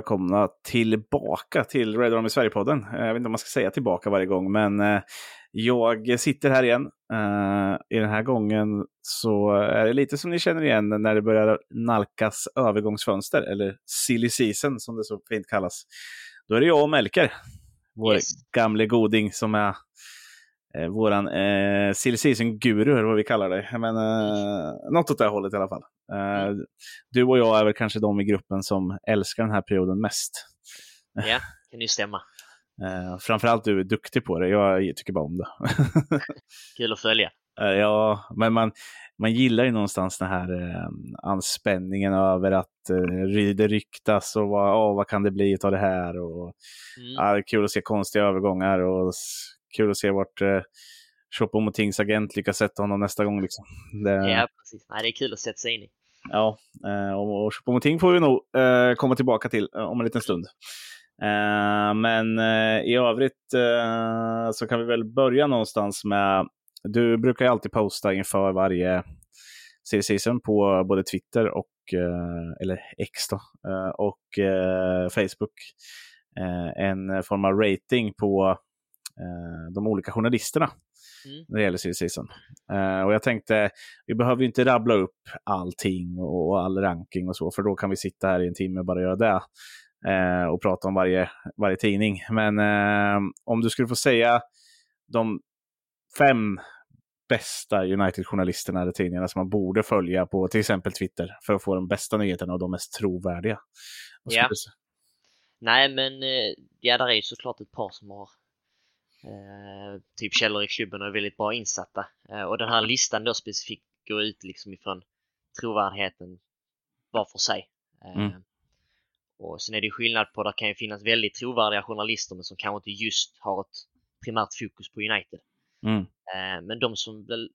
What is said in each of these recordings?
välkomna tillbaka till Red Army Sverige-podden. Jag vet inte om man ska säga tillbaka varje gång, men eh, jag sitter här igen. Eh, I den här gången så är det lite som ni känner igen när det börjar nalkas övergångsfönster, eller silly season som det så fint kallas. Då är det jag och Melker, vår Yes. gamle goding som är eh, våran eh, silly season-guru, eller vad vi kallar det. Men eh, något åt det hållet i alla fall. Eh, du och jag är väl kanske de i gruppen som älskar den här perioden mest. Ja, kan ju stämma. Eh, framförallt du är duktig på det. Jag tycker bara om det. Kul att följa. Eh, ja, men man, man gillar ju någonstans den här eh, anspänningen över att eh, det ryktas och vad, åh, vad kan det bli av det här. Och, Mm. ja, det är kul att se konstiga övergångar och kul att se vart eh, Choupo-Motings agent lyckas sätta honom nästa gång. Liksom. Det, Ja, precis. Nej, det är kul att sätta sig in i. Ja, eh, och, och Choupo-Moting får vi nog eh, komma tillbaka till eh, om en liten stund. Eh, men eh, i övrigt eh, så kan vi väl börja någonstans med, du brukar ju alltid posta inför varje season på både Twitter och, eller X då, och Facebook. En form av rating på de olika journalisterna Mm. när det gäller silly season. Eh, och jag tänkte, vi behöver ju inte rabbla upp allting och, all ranking och så, för då kan vi sitta här i en timme och bara göra det. Eh, och prata om varje, varje tidning. Men eh, om du skulle få säga de fem bästa United-journalisterna eller tidningarna som man borde följa på till exempel Twitter för att få de bästa nyheterna och de mest trovärdiga. Ja. Nej, men eh, ja, där är ju såklart ett par som har eh, typ källor i klubben och är väldigt bra insatta. Eh, och den här listan då specifikt går ut liksom ifrån trovärdigheten var för sig. Eh, Mm. Och sen är det skillnad på, det kan ju finnas väldigt trovärdiga journalister men som kanske inte just har ett primärt fokus på United. Mm. Eh, Men de som väl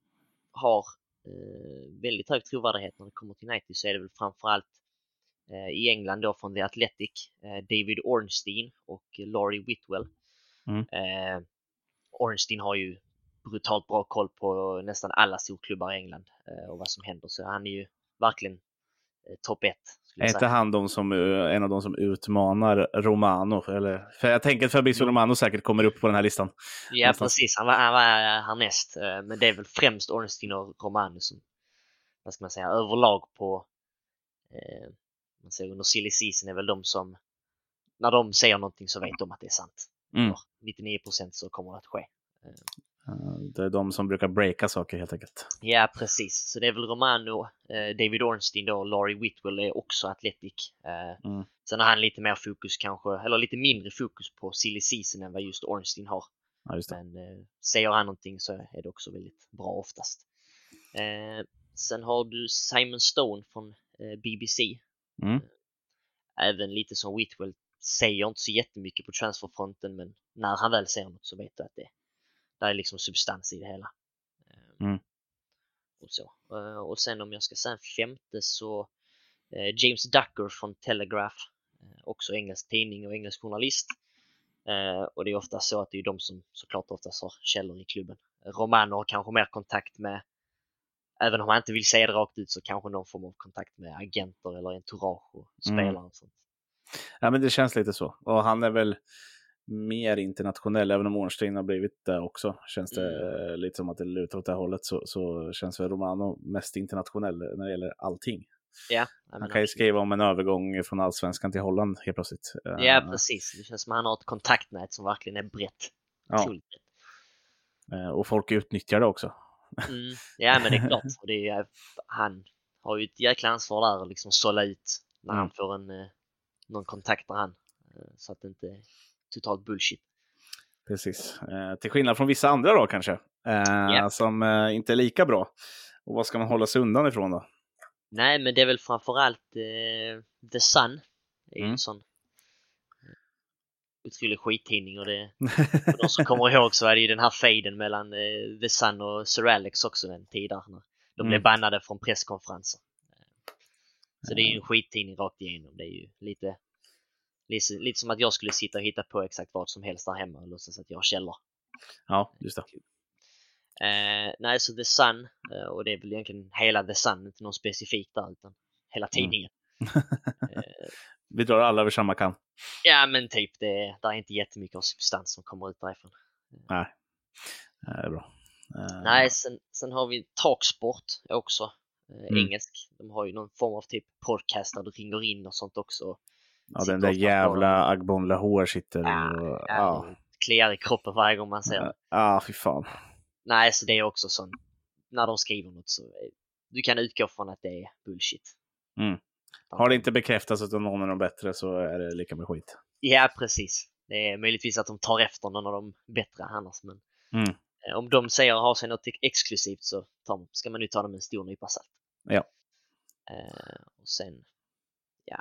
har eh, väldigt hög trovärdighet när det kommer till United så är det väl framförallt eh, i England då från The Athletic, eh, David Ornstein och Laurie Whitwell. Mm. Ornstein har ju brutalt bra koll på nästan alla storklubbar i England eh, och vad som händer så han är ju verkligen eh, topp ett. Är inte han de som, eh, en av de som utmanar Romano? Eller, för jag tänker att Fabrizio Romano säkert kommer upp på den här listan. Ja någonstans. precis, han var, han var härnäst. Men det är väl främst Ornstein och Romano som, vad ska man säga, överlag på, eh, man säger under silly season är väl de som, när de säger någonting så vet de att det är sant. Mm. För 99% så kommer det att ske. Det är de som brukar breaka saker helt enkelt. Ja precis, så det är väl Romano, eh, David Ornstein då och Laurie Whitwell är också Athletic. Eh, Mm. Sen har han lite mer fokus kanske, eller lite mindre fokus på silly season än vad just Ornstein har. Ja, just. Men eh, säger han någonting så är det också väldigt bra oftast. Sen har du Simon Stone från BBC. Mm. Även lite som Whitwell säger inte så jättemycket på transferfronten men när han väl säger något så vet du att det där är liksom substans i det hela. Eh, Mm. Och så. Eh, och sen om jag ska säga en femte så eh, James Ducker från Telegraph. Eh, också engelsk tidning och engelsk journalist. Och det är ofta så att det är de som såklart oftast har källor i klubben. Romano har kanske mer kontakt med, även om han inte vill säga det rakt ut, så kanske någon form av kontakt med agenter eller entourage och spelare Mm. och sånt. Ja, men det känns lite så. Och han är väl mer internationell, även om Ornstein har blivit det också. Känns det Mm. eh, lite som att det lutar åt det hållet så, så känns väl Romano mest internationell när det gäller allting. Ja, Han kan ju skriva om en övergång från allsvenskan till Holland helt plötsligt. Eh, Ja, precis. Det känns som att han har ett kontaktnät som verkligen är brett. Ja, eh, och folk utnyttjar det också. Mm. Ja, men det är klart. Det är, han har ju ett jäkla ansvar där att liksom sålla ut när Mm. han får en, eh, någon kontakt med han. Eh, Så att det inte är totalt bullshit. Precis. Eh, till skillnad från vissa andra då kanske, eh, Ja. som eh, inte är lika bra. Och vad ska man hålla sig undan ifrån då? Nej, men det är väl framförallt eh, The Sun. Det är Mm. en sån eh, otrolig skittidning och det, för de som kommer ihåg så är det ju den här fejden mellan eh, The Sun och Sir Alex också en tid där de Mm. blev bannade från presskonferenser. Eh, Så det är ju en skittidning rakt igenom. Det är ju lite, lite, lite som att jag skulle sitta och hitta på exakt vad som helst där hemma och låtsas att jag har källor. Ja, just det. Eh, nej, så The Sun, eh, och det är väl egentligen hela The Sun, inte någon specifik där utan hela tidningen. Eh, vi drar alla över samma kam. Ja, men typ det, det är inte jättemycket av substans som kommer ut därifrån. Nej, det är bra. Nej, sen, sen har vi Talksport också, eh, Mm. engelsk. De har ju någon form av typ podcast där du ringer in och sånt också. Ja, sitter den där jävla Agbon Lahore sitter Ja, och... Ja, det kliar i kroppen varje gång man ser det. ja, ja, fy fan. Nej, så det är också sån, när de skriver något så eh, du kan utgå från att det är bullshit. Mm. Har det inte bekräftats att någon är de bättre så är det lika med skit. Ja, precis. Det är möjligtvis att de tar efter någon av de bättre annars, men Mm. Eh, om de säger ha sig något exklusivt så tar, ska man nu ta dem en stor nypa salt. Ja. Eh, och sen, ja,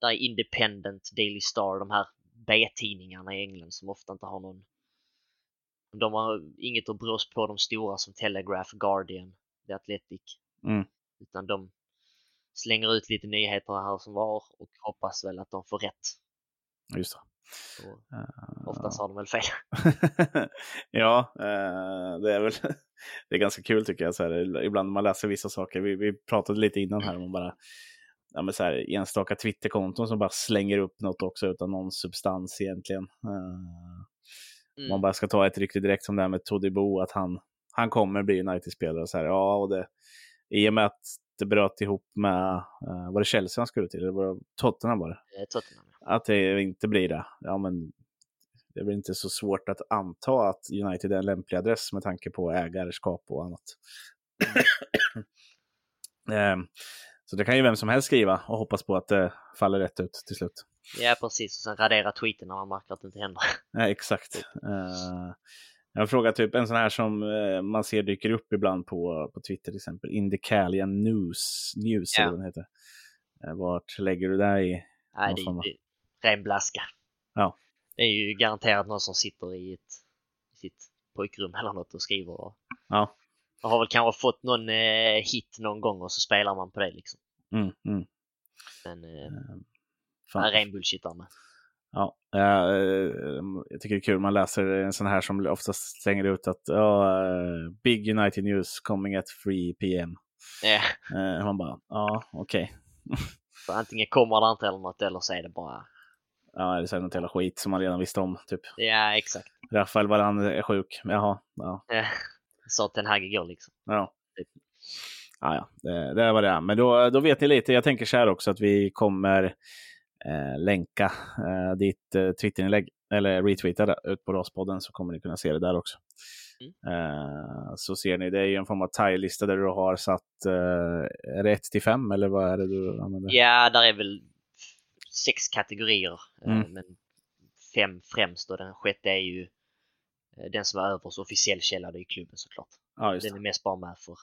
där är Independent, Daily Star, de här B-tidningarna i England som ofta inte har någon de har inget att brås på de stora som Telegraph, Guardian, The Athletic. Mm. Utan de slänger ut lite nyheter här som var och hoppas väl att de får rätt. Just det. Och Eh, oftast har de väl fel. ja, eh, det är väl det är ganska kul tycker jag. Så här, ibland när man läser vissa saker. Vi, vi pratade lite innan här om bara ja, men så här, enstaka Twitterkonton som bara slänger upp något också utan någon substans egentligen. Eh, Mm. Man bara ska ta ett rykte direkt som det här med Todibo, att han, han kommer bli United-spelare. Så här, ja, och det, I och med att det bröt ihop med, eh, var det Chelsea han skulle till? Eller var det Tottenham bara? Eh, Tottenham. Ja. Att det inte blir det. Ja, men det väl inte så svårt att anta att United är en lämplig adress med tanke på ägarskap och annat. Ehm, så det kan ju vem som helst skriva och hoppas på att det faller rätt ut till slut. Ja, precis. Och sen radera tweeten när man märker att det inte händer. Nej, exakt. Eh, jag frågar typ en sån här som eh, man ser dyker upp ibland på, på Twitter till exempel. Indicalian News, News Ja. eller vad den heter. Eh, vart lägger du det i? Nej, Någon det ren blaska. Ja. Det är ju garanterat någon som sitter i, ett, sitt pojkrum eller något och skriver. Och, Ja. och har väl kanske fått någon eh, hit någon gång och så spelar man på det liksom. Mm, mm. Men eh, Fan. det är ren bullshit där med. Ja, eh, jag tycker det är kul man läser en sån här som oftast slänger ut att eh, Big United News coming at 3 PM. Ja, Eh, man bara, ja, okej. för antingen kommer det inte eller något eller så är det bara... Ja, det är något jävla skit som man redan visste om. Typ. Ja, exakt. Rafael Varan är sjuk. Jaha, ja. Sa Ten Hag igår liksom. Ja, ja, ja det, det var det är. Men då, då vet ni lite. Jag tänker så här också att vi kommer eh, länka eh, ditt eh, Twitterinlägg eller retweeta det ut på Raspodden så kommer ni kunna se det där också. Mm. Eh, så ser ni, det är ju en form av tile-lista där du har satt, eh, är det 1 till 5 eller vad är det du använder? Ja, där är väl sex kategorier. eh, Mm. Men fem främst och den sjätte är ju eh, den som är övers officiell källa, det är ju klubben såklart. Ja, Den det. är mest bara med för...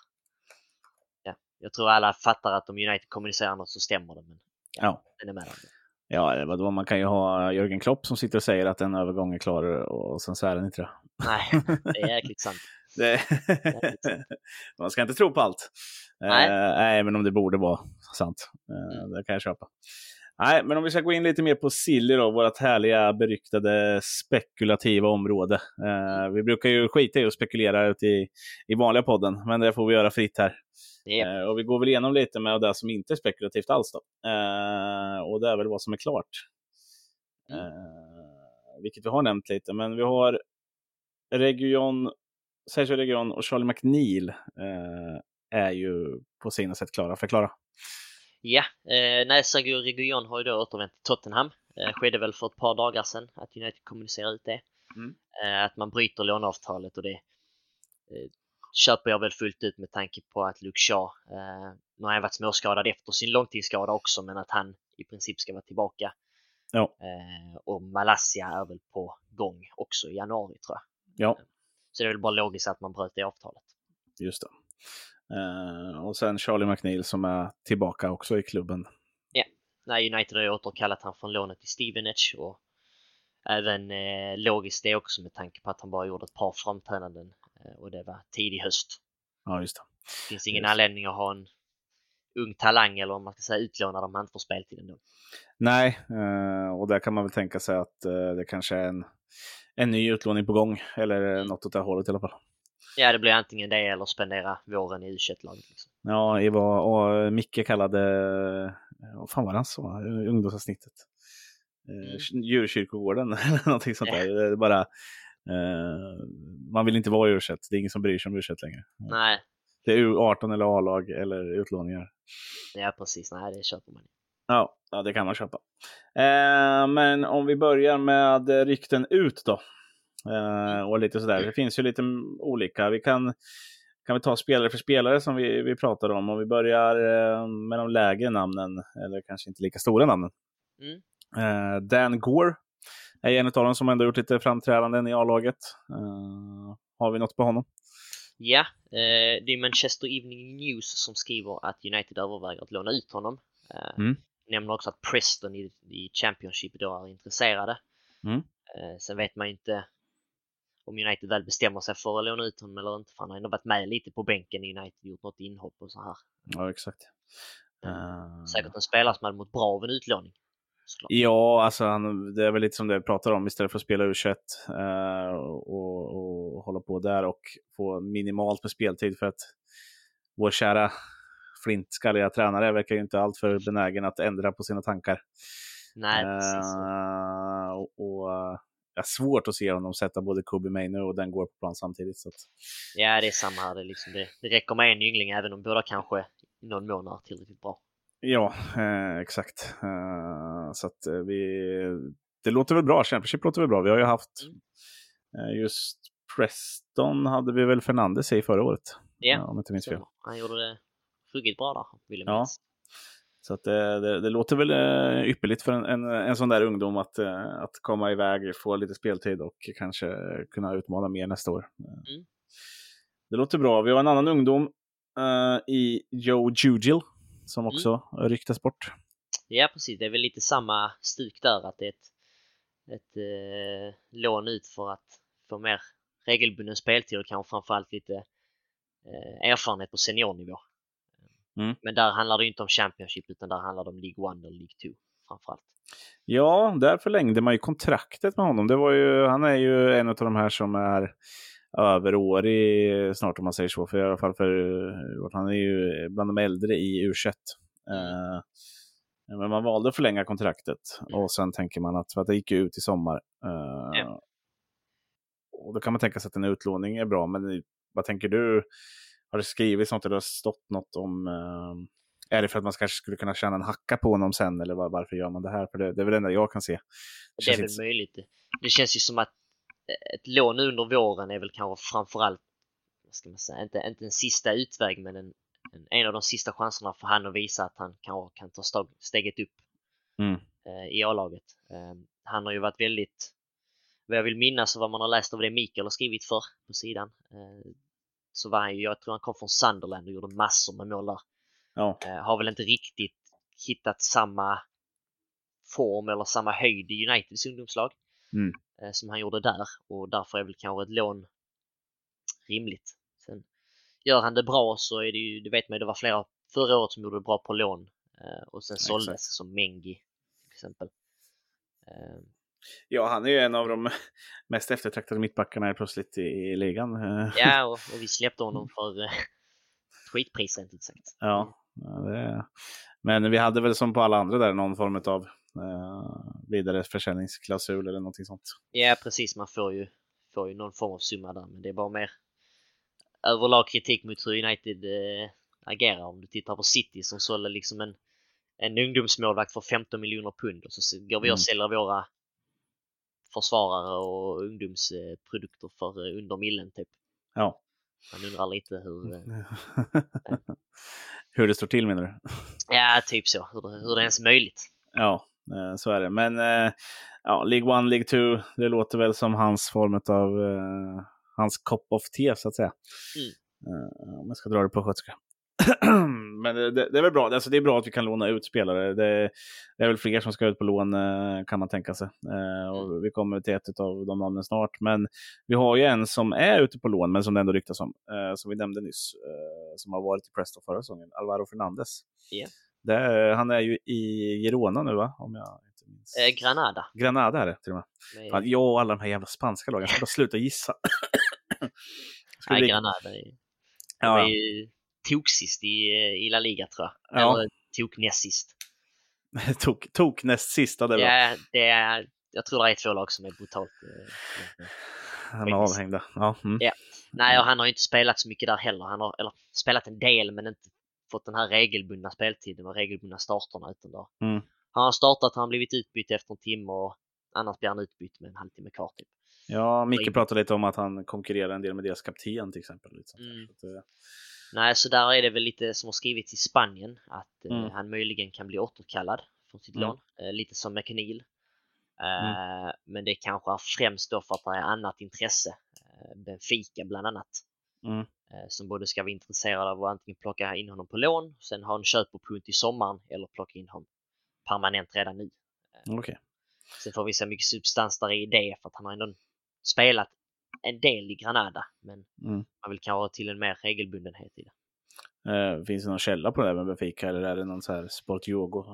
Ja, jag tror alla fattar att om United kommunicerar något så stämmer det, men Ja. den är med. Ja, vadå, man kan ju ha Jörgen Klopp som sitter och säger att en övergång är klar och sen så är den inte det. Nej, det är jäkligt sant. Det... Man ska inte tro på allt. Nej. Eh, nej, men om det borde vara sant. Eh, det kan jag köpa. Nej, men om vi ska gå in lite mer på Silly då, vårt härliga beryktade spekulativa område. Eh, vi brukar ju skita i att spekulera ute i, i vanliga podden, men det får vi göra fritt här. Är, Eh, och vi går väl igenom lite med det som inte är spekulativt alls då. Eh, och det är väl vad som är klart. Mm. Eh, vilket vi har nämnt lite, men vi har Region, Sergio Region och Charlie McNeil eh, är ju på sina sätt klara. Förklara. Ja eh, nej, Sergio Reguilon har ju då återvänt till Tottenham. Eh, skedde väl för ett par dagar sedan att United kommunicerade ut det. Mm. Eh, att man bryter låneavtalet och det eh, köper jag väl fullt ut med tanke på att Luke Shaw, eh, nu har han varit småskadad efter sin långtidsskada också, men att han i princip ska vara tillbaka. Ja. Eh, och Malaysia är väl på gång också i januari tror jag. Ja, Så det är väl bara logiskt att man bröt det avtalet. just det. Eh, och sen Charlie McNeil som är tillbaka också i klubben. Nej, United har ju återkallat han från lånet till Stevenage och även eh, logiskt det också med tanke på att han bara gjorde ett par framträdanden eh, och det var tidig höst. Ja, just det. Det finns ingen Just. anledning att ha en ung talang eller om man ska säga utlånad om han inte får speltid ändå. Nej, eh, och där kan man väl tänka sig att eh, det kanske är en, en ny utlåning på gång, eller eh, något åt det hållet i alla fall. Ja, det blir antingen det eller spendera våren i U21-laget. Liksom. Ja, Eva och Micke kallade vad fan var det han sa? Ungdomsavsnittet. Mm. Mm. Djurkyrkogården eller någonting sånt där. Det är bara, eh, man vill inte vara i U21. Det är ingen som bryr sig om U21 längre. Nej, Det är U18 eller A-lag eller utlåningar. ja precis. Nej, det köper man. Ja, ja det kan man köpa. Eh, men om vi börjar med rykten ut då. Eh, och lite sådär. Det finns ju lite olika. Vi kan, kan vi ta spelare för spelare som vi, vi pratade om. Om vi börjar eh, med de lägre namnen, eller kanske inte lika stora namnen. Mm. Eh, Dan Gore är en av dem som ändå gjort lite framträdanden i A-laget. Har vi något på honom? Ja, det är Manchester Evening News som skriver att United överväger att låna ut honom. Mm. Nämner också att Preston i, i Championship då är intresserade. Mm. Sen vet man ju inte om United väl bestämmer sig för att låna ut honom eller inte. För han har ändå varit med lite på bänken i United, gjort något inhopp och så här. Ja, exakt. Eh, Säkert en spelare som hade mått bra av en utlåning. Såklart. Ja, alltså han, det är väl lite som det vi pratar om. Istället för att spela U21 eh, och, och hålla på där och få minimalt med speltid för att vår kära flintskalliga tränare verkar ju inte alltför benägen att ändra på sina tankar. Nej, precis. Eh, och, och eh, jag har svårt att se honom sätta både Kobe Maino och den går på plan samtidigt. Så att, Ja, det är samma här. Det, liksom det, det räcker med en yngling även om båda kanske i någon mån är tillräckligt bra. ja, eh, exakt. Eh, så att eh, vi, det låter väl bra. Championship låter väl bra. Vi har ju haft Mm. eh, just Preston hade vi väl Fernandes i förra året. Ja, om jag inte minns fel. Han gjorde det ruggigt bra där, vill jag Ja. minnas. Så att det, det, det låter väl eh, ypperligt för en, en, en sån där ungdom att, eh, att komma iväg, få lite speltid och kanske kunna utmana mer nästa år. Eh, Mm. Det låter bra. Vi har en annan ungdom eh, i Joe Jugil som Mm. också ryktas bort. Ja, precis. Det är väl lite samma stuk där, att det är ett, ett eh, lån ut för att få mer regelbunden speltid och kanske framförallt lite eh, erfarenhet på seniornivå. Mm. Men där handlar det inte om Championship utan där handlar det om League 1 och League 2 framförallt. Ja, där förlängde man ju kontraktet med honom. Det var ju, han är ju en av de här som är överårig snart om man säger så. För i alla fall för han är ju bland de äldre i U21. Eh, men man valde att förlänga kontraktet Mm. och sen tänker man att, för att det gick ju ut i sommar. Ja. Och då kan man tänka sig att en utlåning är bra, men vad tänker du? Har det skrivits något eller har det stått något om eh, är det för att man kanske skulle kunna tjäna en hacka på honom sen eller var, varför gör man det här? För det, det är väl det enda jag kan se. Det är känns väl inte- möjligt. Det känns ju som att eh, ett lån under våren är väl kanske framförallt, vad ska man säga, inte, inte en sista utväg men en, en, en av de sista chanserna för han att visa att han kanske kan ta stag, steget upp Mm. eh, i A-laget. Eh, han har ju varit väldigt, vad jag vill minnas och vad man har läst av det Mikael har skrivit för på sidan, eh, så var han ju, jag tror han kom från Sunderland och gjorde massor med mål där. Ja, Eh, har väl inte riktigt hittat samma form eller samma höjd i Uniteds ungdomslag Mm. eh, som han gjorde där och därför är väl kanske ett lån rimligt. Sen gör han det bra så är det ju, det vet man ju, det var flera förra året som gjorde det bra på lån eh, och sen Exakt. såldes som Mengi till exempel. Ja han är ju en av de mest eftertraktade mittbackarna helt plötsligt i, i ligan. Ja, och, och vi släppte honom för eh, skitpris rent ut sagt. Ja, det, men vi hade väl som på alla andra där någon form av eh, vidare försäljningsklausul eller någonting sånt. Ja, precis. Man får ju, får ju någon form av summa där, men det är bara mer överlag kritik mot hur United eh, agerar. Om du tittar på City som sålde liksom en, en ungdomsmålvakt för 15 miljoner pund och så går vi Mm. och säljer våra försvarare och ungdomsprodukter för eh, under millen typ. Ja. Man undrar lite hur, eh, Hur det står till menar du? ja typ så, hur det, hur det ens är möjligt. Ja, eh, så är det. Men ja, League 1, League 2, det låter väl som hans form av eh, hans cup of tea så att säga. Mm. Om jag ska dra det på skötska. Men det, det, det är väl bra. Alltså, det är bra att vi kan låna ut spelare. Det, det är väl fler som ska ut på lån eh, kan man tänka sig. Eh, och vi kommer till ett av de namnen snart. Men vi har ju en som är ute på lån, men som det ändå ryktas om. Eh, som vi nämnde nyss. Eh, som har varit i Preston förra säsongen. Alvaro Fernandez. Ja. Det, han är ju i Girona nu va? Om jag inte minns. Granada. Granada är det till och med. Med, Fan, jag och alla de här jävla spanska lagen. Jag ska bara sluta gissa. Nej, det- Granada. är- De ja, ju toksist i, i La Liga tror jag. Ja. Eller toknäst sist. tok, tok näst sista där. Ja, det är, jag tror det är två lag som är brutalt eh, Han är avhängda. Ja. Mm. Ja. Nej, och han har ju inte spelat så mycket där heller. Han har eller, spelat en del men inte fått den här regelbundna speltiden och regelbundna starterna. Utan då. Mm. Han har startat, han har blivit utbytt efter en timme och annars blir han utbytt med en halvtimme kvar. Typ. Ja, Micke pratade lite om att han konkurrerar en del med deras kapten till exempel. Där. Mm. Att, eh, Nej, så där är det väl lite som har skrivits i Spanien att eh, Mm. han möjligen kan bli återkallad från sitt Mm. lån. Eh, lite som McNeil. Eh, Men det kanske är främst då för att det är annat intresse. Benfica bland annat. Mm. Som både ska vara intresserade av att antingen plocka in honom på lån, sen ha en köpoppunkt i sommaren eller plocka in honom permanent redan nu. Okej. Sen får vi se mycket substans där i det för att han har ändå spelat en del i Granada men Mm. man vill kanske ha till en mer regelbundenhet i det. Eh, finns det någon källa på det här med Benfica eller är det någon så här Sportjogo?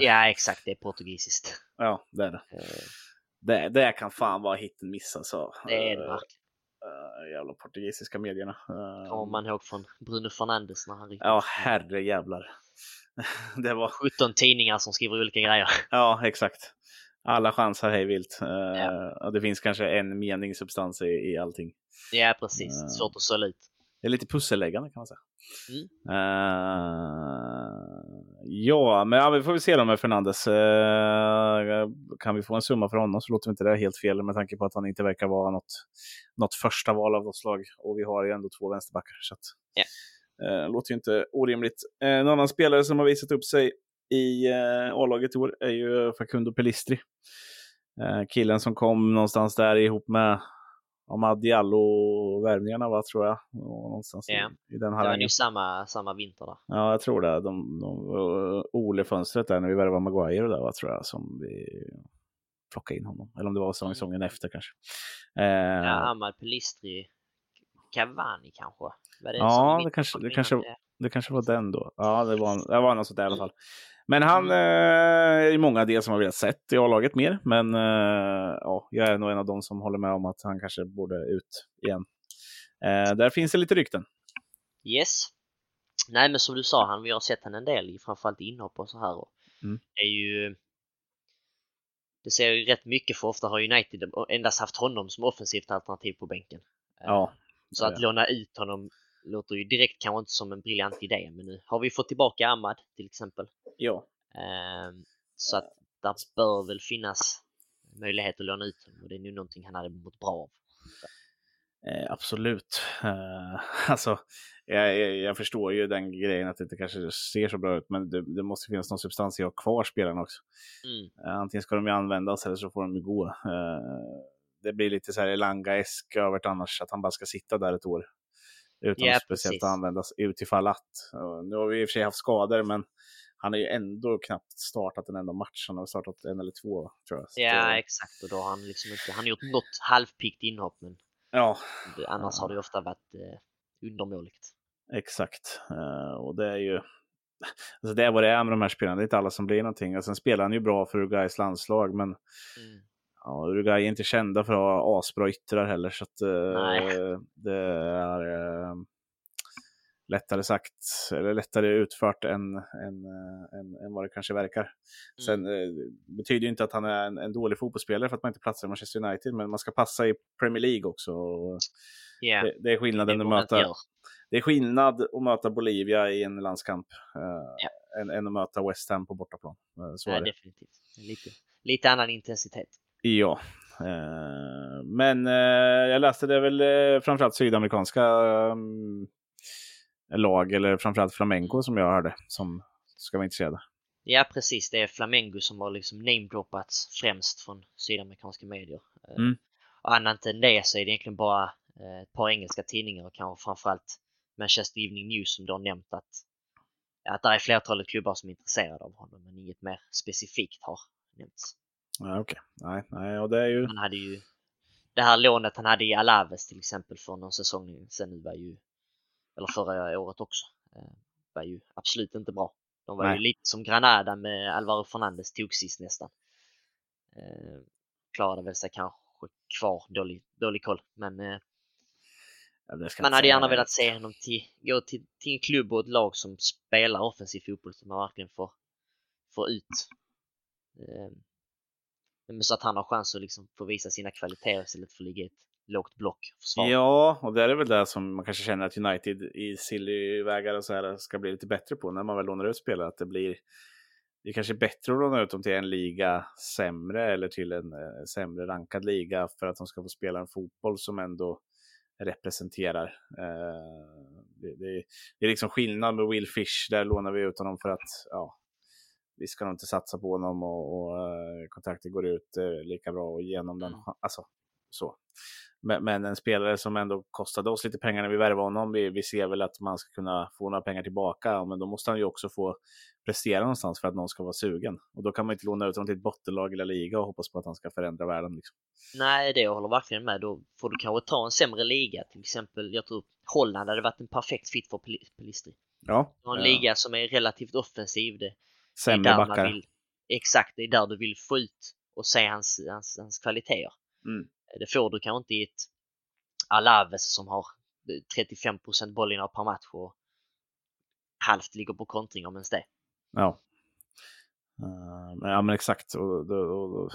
ja exakt, det är portugisiskt. ja, det är det. Eh, Det, det kan fan vara hit and miss alltså. Det är det verkligen. eh, jävla portugisiska medierna. Eh, Kommer man ihåg från Bruno Fernandes när han Ja, herre jävlar. det var, 17 tidningar som skriver olika grejer. ja exakt. Alla chanser hej vilt. Eh, Ja. det finns kanske en mening substans i, i allting. Ja precis, Eh. svårt att sålla ut. Det är lite pusselläggande kan man säga. Mm. Eh, ja, men ja, vi får väl se då med Fernandes. Eh, kan vi få en summa för honom så låter inte det helt fel med tanke på att han inte verkar vara något, något första val av något slag. Och vi har ju ändå två vänsterbackar. Så att, Ja. eh, låter ju inte orimligt. En annan spelare som har visat upp sig i eh, A-laget i år är ju Facundo Pelistri. Eh, killen som kom någonstans där ihop med Amad Diallo-värvningarna, va, tror jag. Någonstans Ja. i, i den Det var ju samma, samma vinter där. Ja, jag tror det. De, de, uh, Ole-fönstret där när vi värvade Maguire där, va, tror jag, som vi plockade in honom. Eller om det var säsong- säsongen efter kanske. Eh, Ja, Amal Pelistri, Cavani kanske? Ja, det kanske- det kanske- det? det kanske var den då. Ja, det var, det var något sånt där i alla fall. Men han eh, är ju många det som har velat sett i A-laget mer. Men eh, ja, jag är nog en av dem som håller med om att han kanske borde ut igen. Eh, där finns det lite rykten. Yes. Nej men som du sa, han, vi har sett han en del i framförallt inhopp och så här. Och Mm. Det är ju det ser ju rätt mycket för ofta har United endast haft honom som offensivt alternativ på bänken. Eh, Ja, Så ja, att ja. låna ut honom låter ju direkt kanske inte som en briljant idé men nu har vi fått tillbaka Ahmad till exempel. ja. Ehm, Så att där bör väl finnas möjlighet att låna ut honom och det är nu någonting han hade mått bra av. Eh, absolut. Eh, alltså, jag, jag, jag förstår ju den grejen att det inte kanske ser så bra ut, men det, det måste finnas någon substans i att ha kvar spelarna också. Mm. Eh, antingen ska de ju användas eller så får de ju gå. Eh, det blir lite så här Elanga-esk över annars, att han bara ska sitta där ett år. Utan Ja, att speciellt precis. att användas utifall att. Nu har vi i och för sig haft skador, men han har ju ändå knappt startat en enda match. Han har startat en eller två, tror jag. Ja eh, exakt och då har han liksom inte, han har gjort något halvpiggt inhopp men ja, det, annars har det ju ofta varit eh, undermåligt. Exakt. Eh, och det är ju... Alltså det är vad det är med de här spelarna. Det är inte alla som blir någonting. Och sen spelar han ju bra för Uruguays landslag, men Mm. Ja, Uruguay är inte kända för att ha asbra yttrar heller. Så att, eh, det är eh, lättare sagt, eller lättare utfört än, än, eh, än, än vad det kanske verkar. Sen eh, betyder ju inte att han är en, en dålig fotbollsspelare för att man inte platsar i Manchester United, men man ska passa i Premier League också. Ja, det, det är det skillnaden att borde han inte möta det är skillnad att möta Bolivia i en landskamp eh, Ja. än, än att möta West Ham på bortaplan. Eh, så Ja, är det. definitivt. Lite, lite annan intensitet. Ja. Eh, men eh, jag läste det väl eh, framförallt sydamerikanska lag, eller framförallt flamenco som jag hörde, som ska vara intresserade. Ja precis, det är Flamengo som har liksom namedroppats främst från sydamerikanska medier. Mm. Och annat än det så är det egentligen bara ett par engelska tidningar och kanske framförallt Manchester Evening News som då har nämnt att, att det är flertalet klubbar som är intresserade av honom men inget mer specifikt har nämnts. Ja, Okej, nej, nej, och det är ju... Han hade ju det här lånet han hade i Alaves till exempel för någon säsong sen nu var ju, eller förra året också, eh, var ju absolut inte bra. De var Nej. ju lite som Granada med Alvaro Fernandez tog sist nästan. Eh, klarade väl sig kanske kvar, dålig, dålig koll, men eh, ja, man hade gärna velat se honom till, gå till, till en klubb och ett lag som spelar offensiv fotboll som man verkligen får, få ut eh, så att han har chans att liksom få visa sina kvaliteter istället för att ligga i ett lågt block. Försvar. Ja, och det är väl det som man kanske känner att United i silly-vägar och så här ska bli lite bättre på när man väl lånar ut spelare. Att det blir det är kanske bättre att låna ut dem till en liga sämre eller till en eh, sämre rankad liga för att de ska få spela en fotboll som ändå representerar. Eh, det, det, det, är liksom skillnad med Will Fish, där lånar vi ut honom för att ja, vi ska nog inte satsa på honom och, och uh, kontraktet går ut uh, lika bra och genom den. Mm. Alltså, så. Men, men, en spelare som ändå kostade oss lite pengar när vi värvade honom, vi, vi ser väl att man ska kunna få några pengar tillbaka, men då måste han ju också få prestera någonstans för att någon ska vara sugen. Och då kan man inte låna ut honom till ett bottenlag eller liga och hoppas på att han ska förändra världen. Liksom. Nej, det jag håller verkligen med. Då får du kanske ta en sämre liga, till exempel, jag tror Holland hade varit en perfekt fit för Pelistri. Ja. En ja. liga som är relativt offensiv. Det, Sämre backar. Vill, exakt, det är där du vill få ut och se hans, hans, hans kvaliteter. Mm. Det får du kanske inte i ett Alaves som har 35% bollinnehav per match och halvt ligger på kontring om ens det. Ja. Uh, ja men exakt. Och, och, och, och,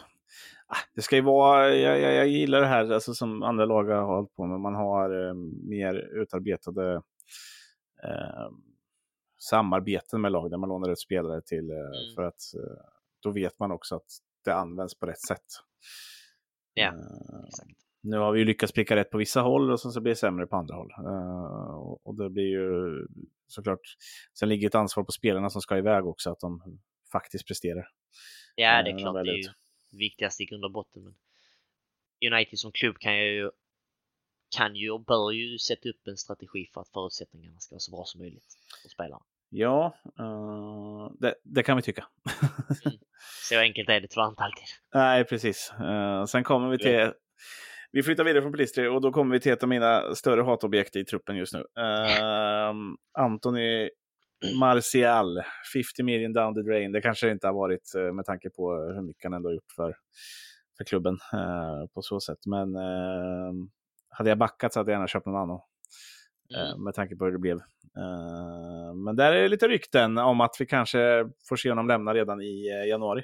ah, det ska ju vara, jag, jag, jag, gillar det här alltså, som andra lag har hållit på med. Man har uh, mer utarbetade uh, samarbeten med lag där man lånar ut spelare till. Mm. För att då vet man också att det används på rätt sätt. Ja, exakt. Nu har vi ju lyckats pricka rätt på vissa håll och så blir det sämre på andra håll. Uh, och det blir ju såklart, sen ligger ett ansvar på spelarna som ska iväg också, att de faktiskt presterar. Ja, det är uh, klart, det är ju viktigast i grund och botten. Men United som klubb kan ju, kan ju och bör ju sätta upp en strategi för att förutsättningarna ska vara så bra som möjligt för spelarna. Ja, uh, det, det, kan vi tycka. mm. Så enkelt är det tyvärr inte alltid. Nej, precis. Uh, sen kommer vi till vi flyttar vidare från Pelistri och då kommer vi till ett av mina större hatobjekt i truppen just nu. Uh, Anthony Martial, 50 million down the drain. Det kanske inte har varit uh, med tanke på hur mycket han ändå har gjort för, för klubben på så sätt. Men ehm, hade jag backat så hade jag gärna köpt någon annan. Eh, mm. med tanke på hur det blev. Ehm, men där är lite rykten om att vi kanske får se honom lämna redan i eh, januari.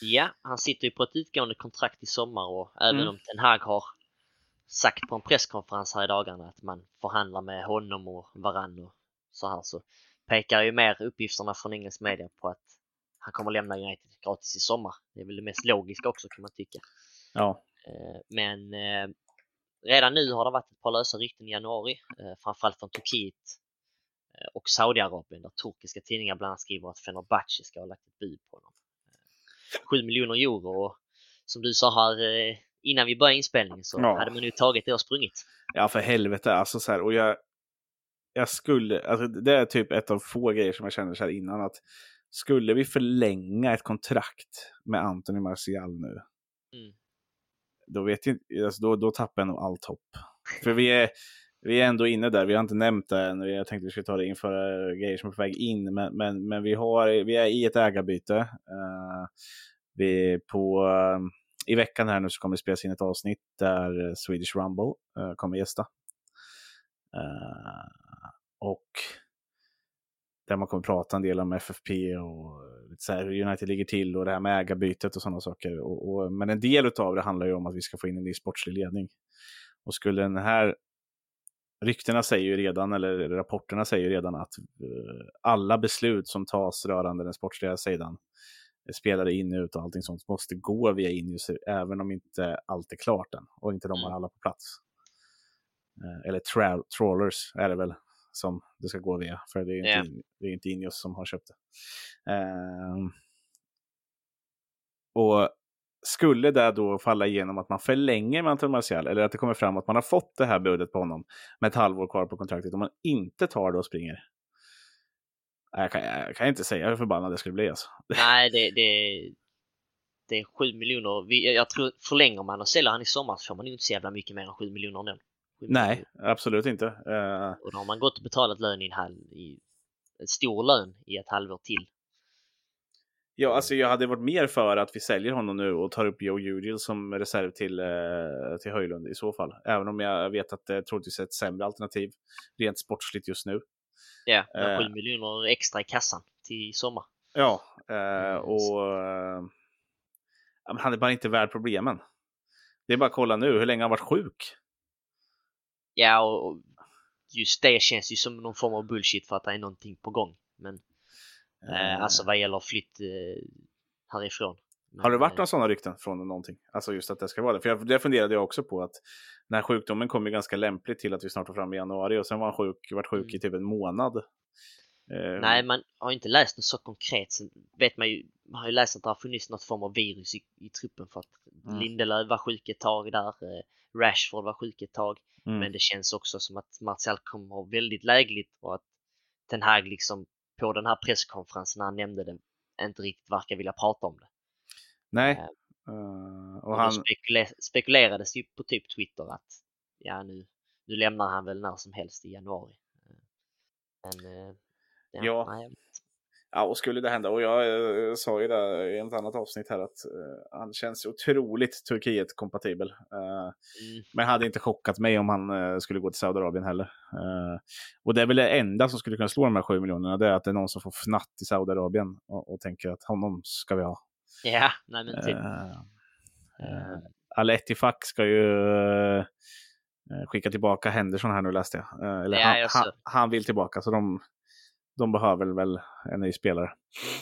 Ja, han sitter ju på ett utgående kontrakt i sommar och även mm. om Ten Hag har sagt på en presskonferens här i dagarna att man förhandlar med honom och Varann och så här så pekar ju mer uppgifterna från engelsk media på att han kommer lämna United gratis i sommar. Det är väl det mest logiska också kan man tycka. Ja. Eh, men eh, redan nu har det varit ett par lösa rykten i januari, eh, framförallt från Turkiet och Saudiarabien där turkiska tidningar bland annat skriver att Fenerbahce ska ha lagt ett bud på honom. 7 miljoner euro och som du sa här innan vi började inspelningen så ja. hade man ju tagit det och sprungit. Ja, för helvete. Alltså så här, och jag, jag skulle, alltså det är typ ett av få grejer som jag känner så här innan att skulle vi förlänga ett kontrakt med Anthony Martial nu, mm då vet jag alltså då, då tappar jag nog allt hopp. För vi är, vi är ändå inne där, vi har inte nämnt det än, jag tänkte vi skulle ta det inför eh, grejer som är på väg in, men, men, men vi, har, vi är i ett ägarbyte. Uh, vi på, uh, i veckan här nu så kommer det spelas in ett avsnitt där Swedish Rumble uh, kommer gästa. Uh, och där man kommer prata en del om FFP och så här, hur United ligger till och det här med ägarbytet och sådana saker. Och, och, men en del av det handlar ju om att vi ska få in en ny sportslig ledning. Och skulle den här ryktena säger ju redan, eller rapporterna säger ju redan att uh, alla beslut som tas rörande den sportsliga sidan spelare in och ut och allting sånt måste gå via Injus även om inte allt är klart än och inte de har mm. alla på plats. Eh, eller tra trawlers är det väl som det ska gå via, för det är inte, yeah. det är inte Injus som har köpt det. Uh, och skulle det då falla igenom att man förlänger med Anton Martial eller att det kommer fram att man har fått det här budet på honom med ett halvår kvar på kontraktet om man inte tar det och springer, jag kan, jag kan inte säga hur förbannad det skulle bli alltså. Nej, det, det, det är 7 miljoner. Jag tror förlänger man och säljer han i sommar så får man ju inte så jävla mycket mer än 7 miljoner ändå. Nej, absolut inte. Uh... Och då har man gått och betalat lön i en, halv, i en stor lön i ett halvår till. Ja, alltså jag hade varit mer för att vi säljer honom nu och tar upp Joe Ugil som reserv till, eh, till Höjlund i så fall. Även om jag vet att det troligtvis är ett sämre alternativ rent sportsligt just nu. Ja, med 7 uh, miljoner extra i kassan till sommar. Ja, eh, och eh, han är bara inte värd problemen. Det är bara att kolla nu, hur länge han varit sjuk? Ja, och just det känns ju som någon form av bullshit för att det är någonting på gång. Men eh, alltså vad gäller flytt eh, härifrån. Men, har det varit eh, några sådana rykten från någonting? Alltså just att det ska vara det. För jag, det funderade jag också på att den här sjukdomen kom ju ganska lämpligt till att vi snart var framme i januari och sen var han sjuk, varit sjuk i typ en månad. Nej, man har inte läst något så konkret. Sen vet man ju, man har ju läst att det har funnits något form av virus i, i truppen för att mm. Lindelöf var sjuk ett tag där, Rashford var sjuk ett tag. Mm. Men det känns också som att Martial kommer ha väldigt lägligt och att Ten Hag liksom på den här presskonferensen när han nämnde det inte riktigt verkar vilja prata om det. Nej. Uh, och, och han... spekule spekulerades ju på typ Twitter att ja nu, nu lämnar han väl när som helst i januari. Men ja, ja. Nej, Ja, och skulle det hända, och jag äh, sa ju det i ett annat avsnitt här att äh, han känns otroligt Turkiet-kompatibel. Äh, mm. Men hade inte chockat mig om han skulle gå till Saudiarabien heller. och det är väl det enda som skulle kunna slå de här 7 miljonerna, det är att det är någon som får fnatt i Saudiarabien och, och tänker att honom ska vi ha. Ja, nej men typ. Al Ettifak ska ju skicka tillbaka Henderson här nu läste jag. eller ja, han, han, han, vill tillbaka, så de de behöver väl en ny spelare.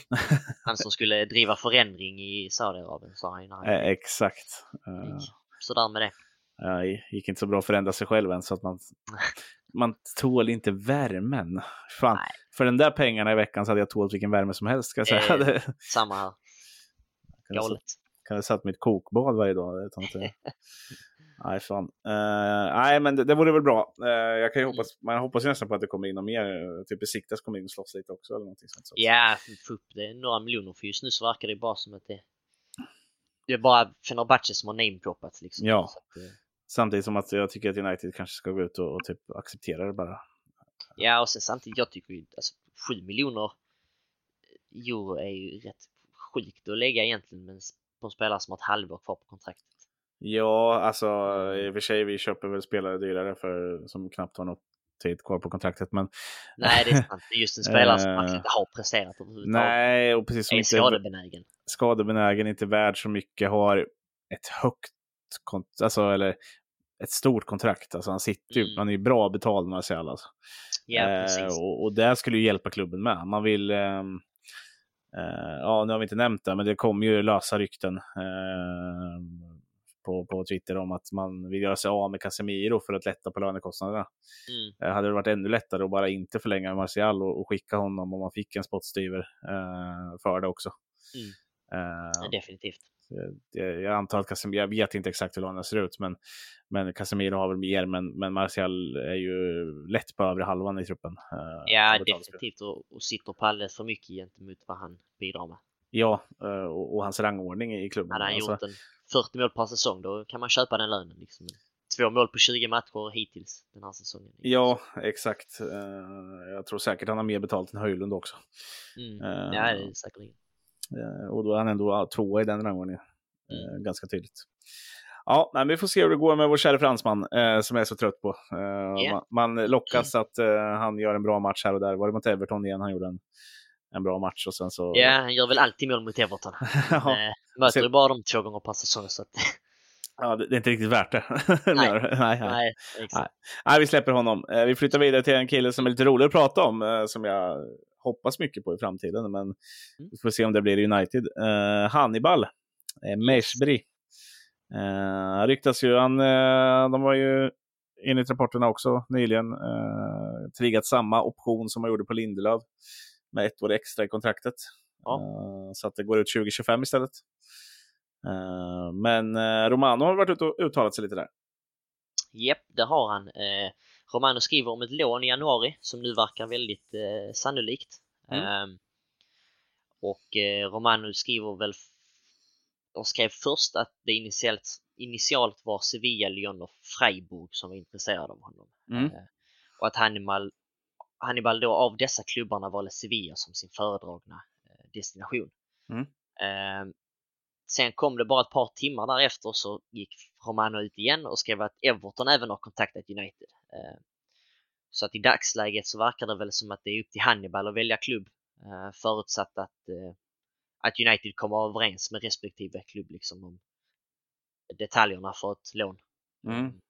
Han som skulle driva förändring i Saudiarabien sa han. Eh, exakt. Uh, Sådär med det. Ja, gick inte så bra att förändra sig själv än så att man, man tål inte värmen. Fan, för den där pengarna i veckan så hade jag tålt vilken värme som helst ska jag säga. Eh, samma här. Galet. Kan ha satt mitt kokbad varje dag. Nej, fan. Uh, nej, men det, det vore väl bra. Uh, jag kan ju hoppas, man hoppas ju nästan på att det kommer in något mer. Typ Besiktas kommer in och slåss lite också. Eller någonting sånt. Ja, få upp det några miljoner. För just nu så verkar det bara som att det, det är bara Fenerbahce som har namedroppats. Liksom. Ja, att, uh... samtidigt som att jag tycker att United kanske ska gå ut och, och typ acceptera det bara. Ja, och sen samtidigt, jag tycker ju alltså 7 miljoner euro är ju rätt sjukt att lägga egentligen på en spelare som har ett halvår kvar på kontraktet. Ja, alltså i och för sig, vi köper väl spelare dyrare för, som knappt har något tid kvar på kontraktet. Men... Nej, det är sant. Det är just en spelare som faktiskt inte har presterat överhuvudtaget. Nej, och precis som är inte skadebenägen. Skadebenägen, inte värd så mycket, har ett högt, alltså eller ett stort kontrakt. Alltså han sitter ju, mm. han är ju bra betald Marcial alltså. Ja. Eh, och, och det skulle ju hjälpa klubben med. Man vill eh, eh, ja, nu har vi inte nämnt det, men det kommer ju lösa rykten. På, på Twitter om att man vill göra sig av med Casemiro för att lätta på lönekostnaderna. Mm. Eh, hade det varit ännu lättare att bara inte förlänga Martial och, och skicka honom om man fick en spottstyver eh, för det också. Mm. Eh, definitivt. Jag, jag antar att Casemiro, jag vet inte exakt hur lönen ser ut, men, men Casemiro har väl mer, men, men Martial är ju lätt på övre halvan i truppen. Eh, ja, definitivt och, och sitter på alldeles för mycket gentemot vad han bidrar med. Ja, eh, och, och hans rangordning i klubben. Hade han alltså, gjort en 40 mål per säsong, då kan man köpa den lönen. Liksom. Två mål på 20 matcher hittills den här säsongen. Ja, exakt. Uh, jag tror säkert han har mer betalt än Höjlund också. Mm. Uh, ja, det är säkerligen. Uh, och då är han ändå tvåa i den rangordningen. Mm. Ganska tydligt. Ja, men vi får se hur det går med vår kära fransman eh, som jag är så trött på. Eh, yeah. man, man, lockas att eh, han gör en bra match här och där. Var det mot Everton igen han gjorde en, en bra match och sen så... Ja, han gör väl alltid mål mot Everton. ja. Möter du bara dem två gånger per säsong så att... Ja, det är inte riktigt värt det. nej. nej, nej. nej, nej. vi släpper honom. Eh, vi flyttar vidare till en kille som är lite rolig att prata om, eh, som jag hoppas mycket på i framtiden, men mm. vi får se om det blir United. Uh, Hannibal, Meshbri. Uh, ryktas ju, han, uh, de var ju enligt rapporterna också nyligen uh, triggat samma option som man gjorde på Lindelöf med ett år extra i kontraktet. Ja. Uh, så att det går ut 2025 istället. Uh, men uh, Romano har varit ute och uttalat sig lite där. Japp, det har han. Romano skriver om ett lån i januari som nu verkar väldigt sannolikt. Mm. Ehm, och Romano skriver väl de skrev först att det initialt, initialt var Sevilla, Lyon och Freiburg som var intresserade av honom. Mm. och att Hannibal, Hannibal då av dessa klubbarna valde Sevilla som sin föredragna destination. Mm. Eh, sen kom det bara ett par timmar därefter så gick Romano ut igen och skrev att Everton även har kontaktat United. Eh, så att i dagsläget så verkar det väl som att det är upp till Hannibal att välja klubb. Eh, förutsatt att, eh, att United kommer överens med respektive klubb liksom om detaljerna för ett lån. Mm.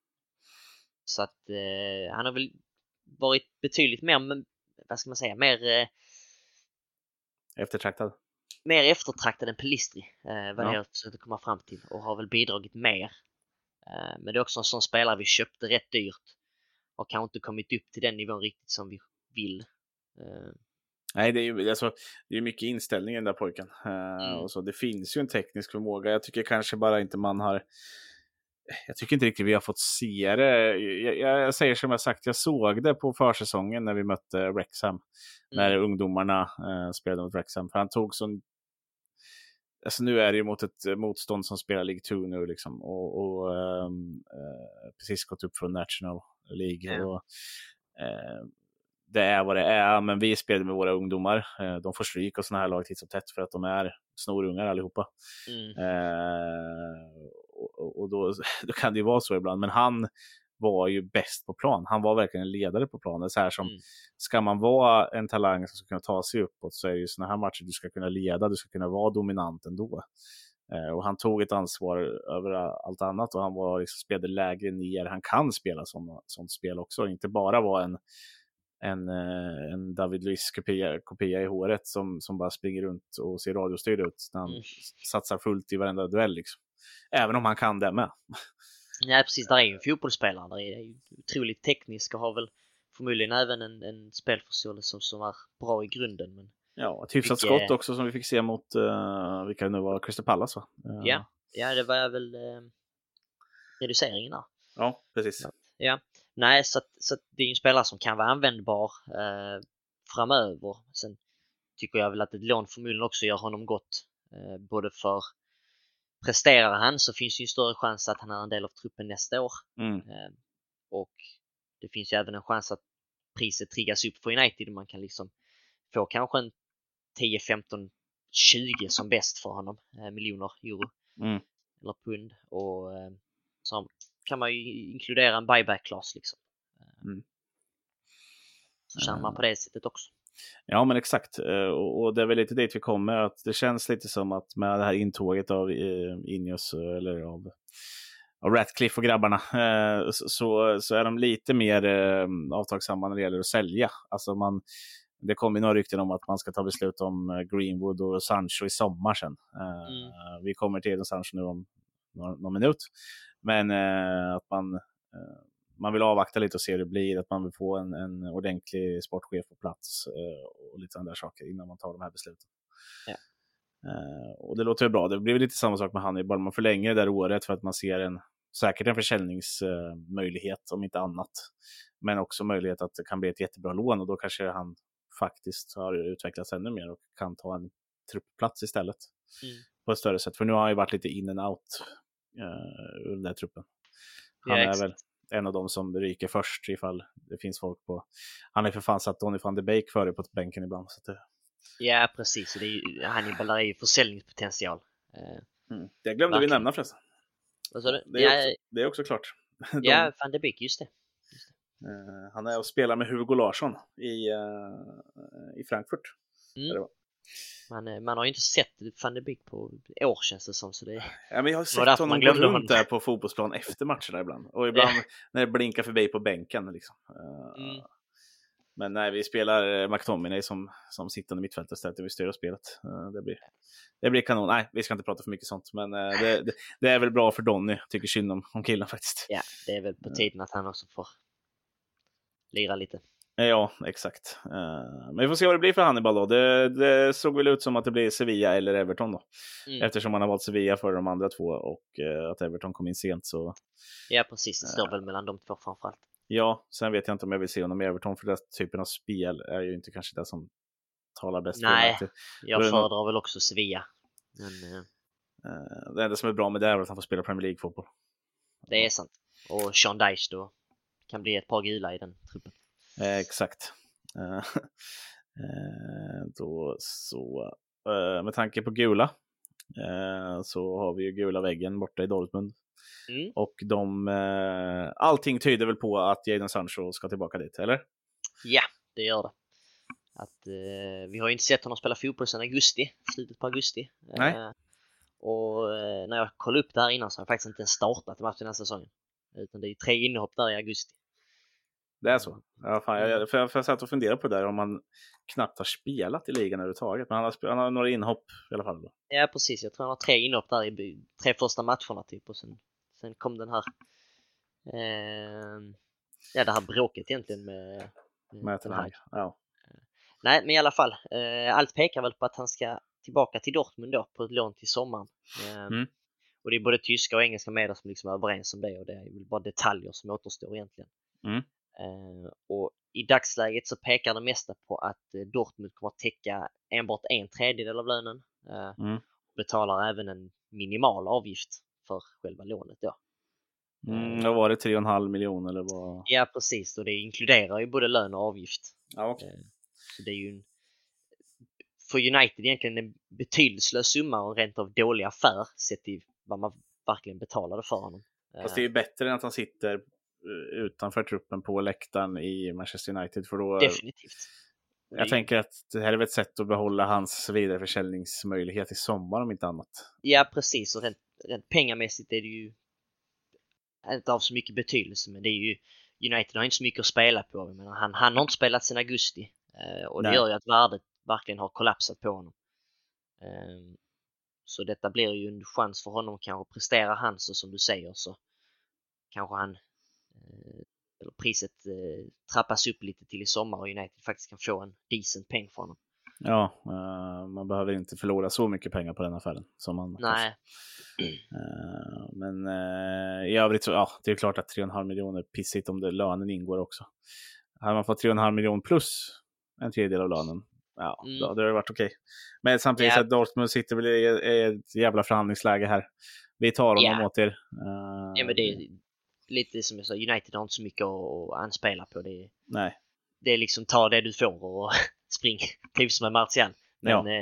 Så att eh, han har väl varit betydligt mer, vad ska man säga, mer, eh, Eftertraktad. mer eftertraktad än Pelistri. Eh, vad Ja. jag försökte komma fram till och har väl bidragit mer. Eh, men det är också en sån spelare vi köpte rätt dyrt och kanske inte kommit upp till den nivån riktigt som vi vill. Eh, Nej, det är ju alltså, det är mycket inställning i den där pojken. Eh, Mm. och så. Det finns ju en teknisk förmåga. Jag tycker kanske bara inte man har... Jag tycker inte riktigt vi har fått se det. Jag, jag, säger som jag sagt, jag såg det på försäsongen när vi mötte Wrexham. När mm, ungdomarna eh, spelade mot Wrexham. För han tog sån... Alltså nu är det ju mot ett motstånd som spelar League 2 nu liksom. Och, och ehm, eh, precis gått upp från National League. Ja. Och, eh, det är vad det är, men vi spelar med våra ungdomar. Eh, de får stryk och sådana här lag titt som tätt för att de är snorungar allihopa. mm, Eh, och och- då, då kan det ju vara så ibland, men han var ju bäst på plan. Han var verkligen en ledare på planen. Så här som, Mm. Ska man vara en talang som ska kunna ta sig uppåt så är det ju sådana här matcher du ska kunna leda, du ska kunna vara dominant ändå. Eh, och han tog ett ansvar över allt annat och han var liksom, spelade lägre ner. Han kan spela sådana, sånt spel också, inte bara vara en, en, eh, en David Luiz kopia, kopia i håret som, som bara springer runt och ser radiostyrd ut när han Mm. satsar fullt i varenda duell. Liksom. Även om han kan det med. Nej precis, där är ju en fotbollsspelare. Där är ju otroligt teknisk och har väl förmodligen även en, en spelförståelse som, som är bra i grunden. Men Ja, ett hyfsat skott också som vi fick se mot, uh, vilka det nu var, Crystal Palace va? Eh, Ja. ja, det var väl eh, reduceringen där. Ja, precis. Ja, nej, så, att, så att det är ju en spelare som kan vara användbar eh, framöver. Sen tycker jag väl att ett lån förmodligen också gör honom gott. Eh, både för presterar han så finns det ju en större chans att han är en del av truppen nästa år. Mm. Eh, och det finns ju även en chans att priset triggas upp för United och man kan liksom få kanske en 10, 15, 20 som bäst för honom, eh, miljoner euro Mm. eller pund. Och eh, så kan man ju inkludera en buyback-class liksom. Mm. Så tjänar man på det sättet också. Ja, men exakt. Eh, Och, det är väl lite dit vi kommer. Att det känns lite som att med det här intåget av eh, Ineos eh, eller av, av Ratcliffe och grabbarna så- så, är de lite mer avtagsamma när det gäller att sälja. Alltså man, det kommer ju några rykten om att man ska ta beslut om Greenwood och Sancho i sommar sen. Mm. Vi kommer till Jadon Sancho nu om någon, någon minut. Men att man, man vill avvakta lite och se hur det blir, att man vill få en, en ordentlig sportchef på plats eh, och lite andra saker innan man tar de här besluten. Ja. Eh, och det låter ju bra. Det blir lite samma sak med Hannibal. Man förlänger det där året för att man ser en, säkert en försäljningsmöjlighet om inte annat. Men också möjlighet att det kan bli ett jättebra lån och då kanske han faktiskt har utvecklats ännu mer och kan ta en truppplats istället Mm. på ett större sätt. För nu har han ju varit lite in and out uh, ur den där truppen. Han Ja, är exakt. väl en av dem som ryker först ifall det finns folk på... Han ju för fan satt Donny van de Beek före på bänken ibland. Så att. Ja, precis. Det är ju, Hannibal är ju försäljningspotential. Eh, mm. det glömde vi Verkligen. nämna förresten. vad sa du? Det är, Ja, också, det är också klart. De, ja, van de Beek, just det. eh, han är och spelar med Hugo Larsson i, eh, i Frankfurt. Mm. Man, eh, man har ju inte sett van de Beek på år känns det som. Så det, Ja, men jag har sett honom gå runt honom. där på fotbollsplan efter matcherna ibland. Och ibland när det blinkar förbi på bänken. Liksom. Eh, Mm. Men nej, vi spelar eh, McTominay som, som sittande mittfältare istället. Vi styr spelet. Det blir, det blir kanon. Nej, vi ska inte prata för mycket sånt. Men det, det, det är väl bra för Donny. Tycker synd om, om killen faktiskt. ja, det är väl på tiden att han också får lira lite. Eh, Ja, exakt. Eh, Men vi får se vad det blir för Hannibal då. Det, det såg väl ut som att det blir Sevilla eller Everton då. Mm. Eftersom man har valt Sevilla för de andra två och eh, att Everton kom in sent så Ja, precis. Det står väl mellan de två framförallt. Ja, sen vet jag inte om jag vill se honom i Everton för den typen av spel är ju inte kanske det som talar bäst Nej. Jag föredrar väl också Sevilla. Men Det enda som är bra med det är att han får spela Premier League-fotboll. det är sant. Och Sean Dyche då kan bli ett par gula i den truppen. Eh, exakt. Eh, eh, då så, eh, med tanke på gula så har vi ju gula väggen borta i Dortmund. Mm. Och de, allting tyder väl på att Jadon Sancho ska tillbaka dit, eller? Ja, det gör det. Att eh, vi har ju inte sett honom spela fotboll sedan augusti, slutet på augusti. Eh, och eh, när jag kollade upp det här innan så har han faktiskt inte ens startat match den här säsongen. Utan det är tre inhopp där i augusti. Det är så? Ja, fan, jag, för jag, för jag satt och funderade på det där om han knappt har spelat i ligan överhuvudtaget. Men han har, han har några inhopp i alla fall. Då. Ja precis, jag tror han har tre inhopp där i tre första matcherna typ och sen, sen kom den här eh, ja det här bråket egentligen med, Med Ten Hag. Ja. Nej men i alla fall, eh, allt pekar väl på att han ska tillbaka till Dortmund då på ett lån till sommaren. Eh, Mm. Och det är både tyska och engelska medier som liksom är överens om det och det är väl bara detaljer som återstår egentligen. Mm. Eh, och i dagsläget så pekar det mesta på att eh, Dortmund kommer att täcka enbart en tredjedel av lönen. Eh, Mm. Betalar även en minimal avgift för själva lånet då. Mm, vad var det? 3,5 miljoner eller vad? Ja precis, och det inkluderar ju både lön och avgift. Ja. Eh, Så det är ju en, för United egentligen en betydelselös summa och rent av dålig affär sett till vad man verkligen betalade för honom. Fast det är ju bättre än att han sitter utanför truppen på läktaren i Manchester United. För då, Definitivt. Jag tänker att det här är väl ett sätt att behålla hans vidareförsäljningsmöjlighet i sommar om inte annat. Ja precis och rent, rent pengamässigt är det ju inte av så mycket betydelse men det är ju United har inte så mycket att spela på. Menar, han, han har inte spelat sedan augusti eh, och det Nej. gör ju att värdet verkligen har kollapsat på honom. Eh, så detta blir ju en chans för honom kanske presterar han så som du säger så kanske han eh, eller priset eh, trappas upp lite till i sommar och United faktiskt kan få en decent peng för honom. Ja, eh, man behöver inte förlora så mycket pengar på den affären. Som man kanske- Nej, Eh, men eh, i övrigt så, ja, det är klart att 3,5 miljoner är pissigt om det lönen ingår också. Hade man fått 3,5 miljoner plus en tredjedel av lönen, ja, Mm. då hade det varit okej. Men samtidigt Ja. så att Dortmund sitter väl i, ett jävla förhandlingsläge här. Vi tar honom Ja. åt er. Eh, ja, men det lite som jag sa, United har inte så mycket att, anspela på. Det Nej, det är liksom ta det du får och spring, typ som med Martial. Men Ja.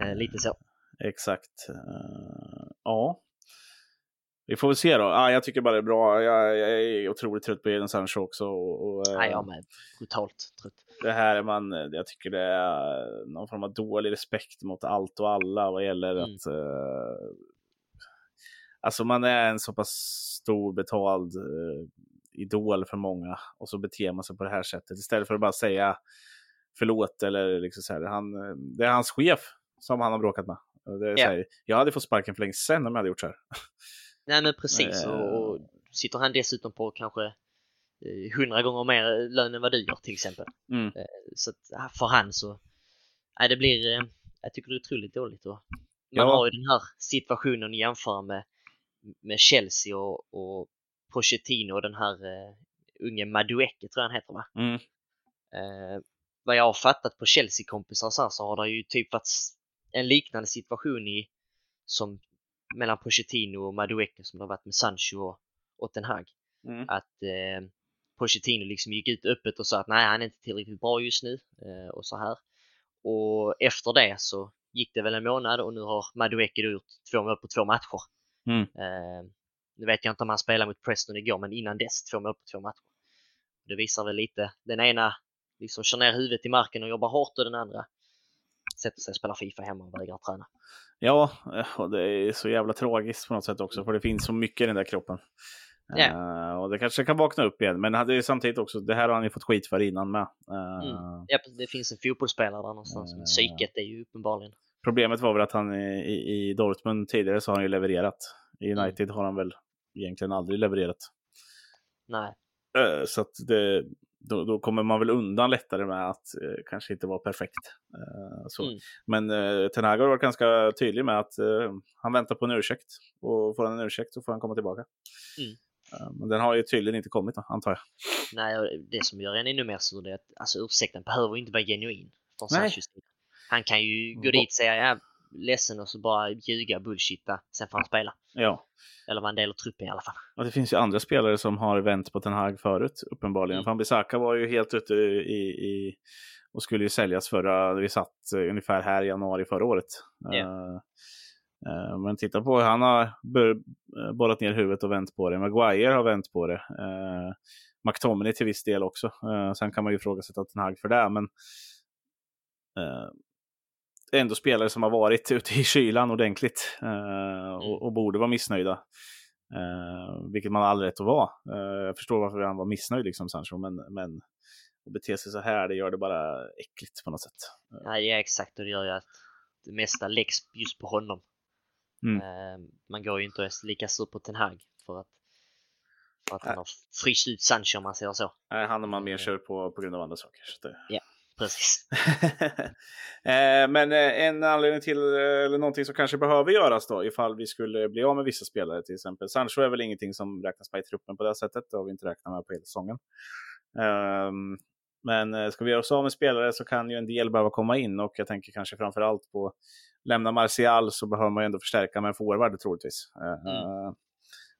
eh, eh, lite så. exakt. Eh, ja. Vi får väl se då. Ah, jag tycker bara det är bra. Jag, jag är otroligt trött på Jadon Sancho också. Och, och, eh, Nej, jag med. Brutalt trött. det här är man, jag tycker det är någon form av dålig respekt mot allt och alla vad gäller Mm. att eh, Alltså man är en så pass stor betald eh, idol för många och så beter man sig på det här sättet istället för att bara säga förlåt eller liksom så här. Han, eh, det är hans chef som han har bråkat med. Det är Ja. här, jag hade fått sparken för länge sedan om jag hade gjort så här. Nej men precis. Eh. Och, och sitter han dessutom på kanske eh, hundra gånger mer lön än vad du gör till exempel. Mm. Så att, för han så, nej det blir, eh, jag tycker det är otroligt dåligt. Och man Ja. har ju den här situationen att jämföra med, med Chelsea och, och Pochettino och den här uh, unge Madueke tror jag han heter va? Mm. Eh, vad jag har fattat på Chelsea-kompisar så, så har det ju typ varit en liknande situation i som mellan Pochettino och Madueke som det har varit med Sancho och, och Ten Hag. Mm. Att eh, Pochettino liksom gick ut öppet och sa att nej han är inte tillräckligt bra just nu eh, och så här. Och efter det så gick det väl en månad och nu har Madueke gjort två mål på två matcher. Mm. Eh, nu vet jag inte om han spelade mot Preston igår men innan dess två mål på två matcher. Det visar väl lite, den ena liksom kör ner huvudet i marken och jobbar hårt och den andra sätter sig och spelar Fifa hemma och vägrar träna. Ja, eh, och det är så jävla tragiskt på något sätt också, för det finns så mycket i den där kroppen. Ja. Eh, och det kanske kan vakna upp igen, men hade ju samtidigt också, det här har han ju fått skit för innan med. Eh, Mm. Ja, det finns en fotbollsspelare där någonstans, men Eh. psyket är ju uppenbarligen. Problemet var väl att han i, i- Dortmund tidigare så har han ju levererat. I Mm. United har han väl egentligen aldrig levererat. Nej, Eh, så att det, då, då kommer man väl undan lättare med att eh, kanske inte vara perfekt. Eh, så. Mm. Men eh, Ten Hag har varit ganska tydlig med att eh, han väntar på en ursäkt. Och får han en ursäkt så får han komma tillbaka. Mm. Eh, men den har ju tydligen inte kommit, antar jag. nej, och det som gör en ännu mer sur är att alltså, ursäkten behöver inte vara genuin från Nej. Sanchos sida. Han kan ju gå Vad- dit och säga ja, ledsen och så bara ljuga, bullshitta, sen får han spela. Ja. Eller vara en del av truppen i alla fall. Och det finns ju andra spelare som har vänt på Ten Hag förut, uppenbarligen. Mm. Fan Bissaka var ju helt ute i, i och skulle ju säljas förra, vi satt eh, ungefär här i januari förra året. Ja. Eh, Uh, men titta på, han har bollat ner huvudet och vänt på det. Maguire har vänt på det. Uh, McTominay till viss del också. Uh, sen kan man ju ifrågasätta Ten Hag för det, men uh, ändå spelare som har varit ute i kylan ordentligt uh, och, mm. och, borde vara missnöjda. Uh, vilket man har all rätt att vara. Uh, jag förstår varför han var missnöjd, liksom, Sancho, men, men att bete sig så här, det gör det bara äckligt på något sätt. Nej, ja, exakt, och det gör ju att det mesta läggs just på honom. Mm. man går ju inte ens lika sur på Ten Hag för att för att han har fryst ut Sancho om man säger så. Nej, han har man mer kört på på grund av andra saker. Det... Ja, precis. Eh, men eh, en anledning till, eh, eller någonting som kanske behöver göras då, ifall vi skulle bli av med vissa spelare till exempel. Sancho är väl ingenting som räknas med i truppen på det sättet, det har vi inte räknat med på hela säsongen. Ehm, men ska vi göra oss av med spelare så kan ju en del behöva komma in och jag tänker kanske framför allt på lämna Martial så behöver man ju ändå förstärka med en forward troligtvis. Mm.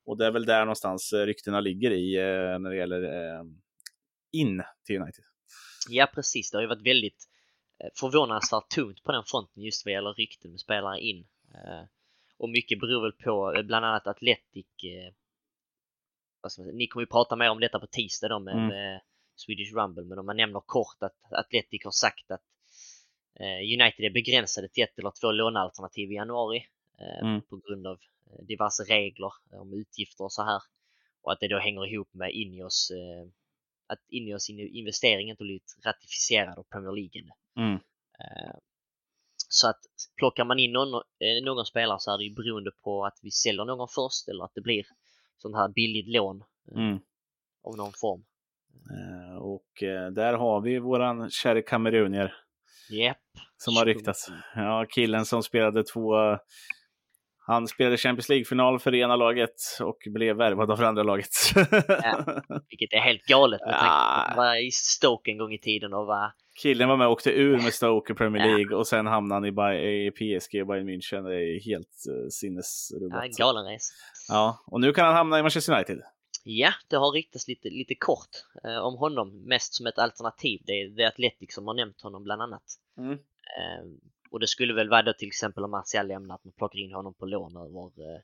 Och det är väl där någonstans ryktena ligger i när det gäller in till United. Ja, precis. Det har ju varit väldigt förvånansvärt tungt på den fronten just vad gäller rykten med spelare in. Och mycket beror väl på bland annat Atletic. Ni kommer ju prata mer om detta på tisdag då med, mm. med Swedish Rumble, men om man nämner kort att Atletic har sagt att United är begränsade till ett eller två lånealternativ i januari mm. på grund av diverse regler om utgifter och så här. Och att det då hänger ihop med Ineos, eh, att Ineos investering inte blivit ratificerad av Premier League. Mm. Eh, så att plockar man in någon, eh, någon spelare så är det ju beroende på att vi säljer någon först eller att det blir sånt här billigt lån mm. av någon form. Och där har vi våran käre kamerunier. Yep. Som har ryktats. Ja, killen som spelade två han spelade Champions League-final för ena laget och blev värvad av andra laget. ja, vilket är helt galet med tanke på var i Stoke en gång i tiden och var... Killen var med och åkte ur med Stoke i Premier League ja. och sen hamnade han i, i PSG och Bayern München. Det är helt uh, sinnesrubbat. Ja, galen resa. Ja, och nu kan han hamna i Manchester United. Ja, det har riktats lite, lite kort eh, om honom, mest som ett alternativ. Det är The Athletic som har nämnt honom bland annat. Mm. Eh, och det skulle väl vara då till exempel om Martial lämnar att man plockar in honom på lån över, eh,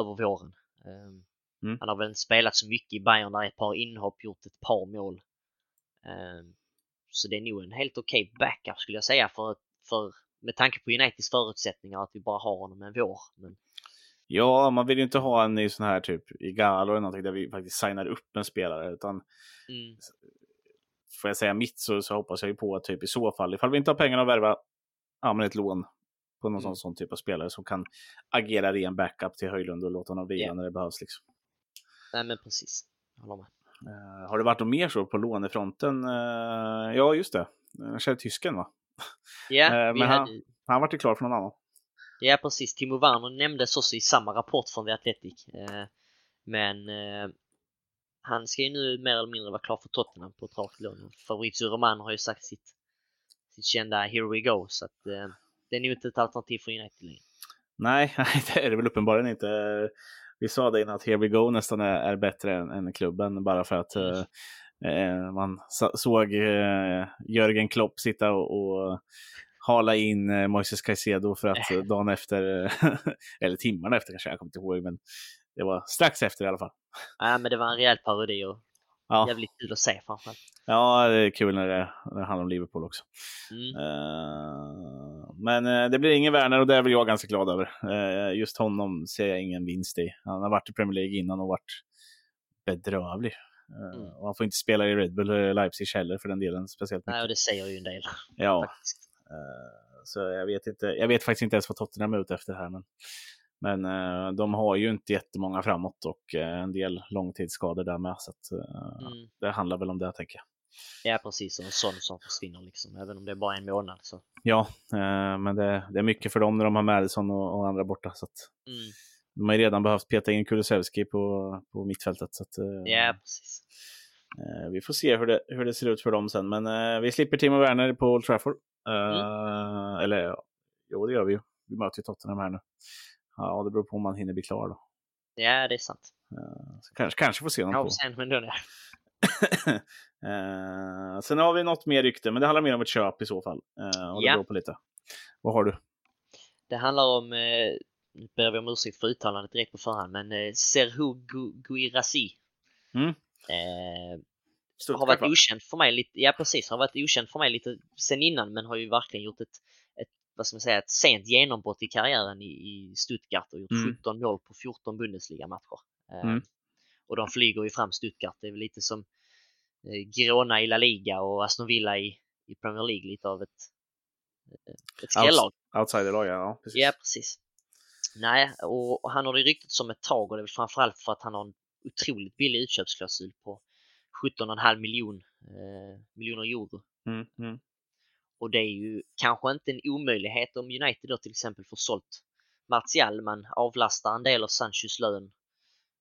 över våren. Um, mm. Han har väl inte spelat så mycket i Bayern där ett par inhopp, gjort ett par mål. Um, så det är nog en helt okej okay backup skulle jag säga för, för med tanke på Uniteds förutsättningar att vi bara har honom en vår. Men... Ja, man vill ju inte ha en i sån här typ i Galo eller någonting där vi faktiskt signar upp en spelare utan mm. får jag säga mitt så, så hoppas jag ju på att typ i så fall, ifall vi inte har pengarna att värva ja, men ett lån på någon mm. sån, sån, typ av spelare som kan agera ren backup till Höjlund och låta honom vila yeah. när det behövs. Liksom. Nej, men precis. Jag håller med. Uh, har det varit något mer så på lånefronten? Uh, ja, just det. Jag känner tysken va? Ja, yeah, uh, men han, hade... han vart ju klar för någon annan. Ja, precis. Timo Werner nämndes också i samma rapport från The Athletic. Men han ska ju nu mer eller mindre vara klar för Tottenham på ett rakt lån. Fabrizio Romano har ju sagt sitt sitt kända Here We Go. Så att, eh, det är nog inte ett alternativ för United längre. Nej, det är det väl uppenbarligen inte. Vi sa det innan att Here We Go nästan är, är bättre än, än, klubben bara för att mm. eh, man såg eh, Jörgen Klopp sitta och, och hala in eh, Moises Caicedo för att dagen efter, eller timmarna efter kanske, jag kommer inte ihåg, men det var strax efter i alla fall. Ja, men det var en rejäl parodi och ja. jävligt kul att se framförallt. Ja, det är kul när det, när det handlar om Liverpool också. Mm. Uh, men uh, det blir ingen Werner och det är väl jag ganska glad över. Uh, just honom ser jag ingen vinst i. Han har varit i Premier League innan och varit bedrövlig. Mm. Och han får inte spela i Red Bull Leipzig heller för den delen speciellt mycket. Nej, och det säger ju en del. Ja. så jag vet, inte, jag vet faktiskt inte ens vad Tottenham är ute efter här. Men men eh, de har ju inte jättemånga framåt och eh, en del långtidsskador där med. Så att, eh, mm. det handlar väl om det, tänker jag. Ja, precis. Och en sån som försvinner, liksom, även om det är bara en månad. Så. Ja, eh, men det, det, är mycket för dem när de har Madison och, och andra borta. Så att, mm. De har ju redan behövt peta in Kulusevski på, på mittfältet. Så att, eh, ja, precis. Eh, vi får se hur det, hur det ser ut för dem sen. Men vi slipper Timo Werner på Old Trafford. Mm. Eller jo, det gör vi ju. Vi möter ju Tottenham här nu. Ja, det beror på om man hinner bli klar då. Ja, det är sant. Uh, kanske, kanske får se ja, på. Sen, men då det. uh, sen har vi något mer rykte, men det handlar mer om ett köp i så fall. Uh, och det ja. beror på lite. Vad har du? Det handlar om nu ber vi om ursäkt för uttalandet direkt på förhand, men eh, Serhu Guirassi. Mm. Eh, Stuttgart, har varit va? okänd för mig lite, ja precis, har varit okänd för mig lite sen innan men har ju verkligen gjort ett, ett vad ska man säga, ett sent genombrott i karriären i, i Stuttgart och gjort Mm. 17 mål på 14 Bundesliga-matcher. Eh, Mm. Och de flyger ju fram Stuttgart, det är väl lite som eh, Girona i La Liga och Aston Villa i, i Premier League, lite av ett, eh, ett skrällag. Outsiderlag, ja. ja. Precis. Ja, precis. Nej, och, och han har det ryktet som ett tag och det är väl framförallt för att han har en otroligt billig utköpsklausul på 17,5 miljon, eh, miljoner euro. Mm, mm. Och det är ju kanske inte en omöjlighet om United då till exempel får sålt Martial. Man avlastar en del av Sanchos lön.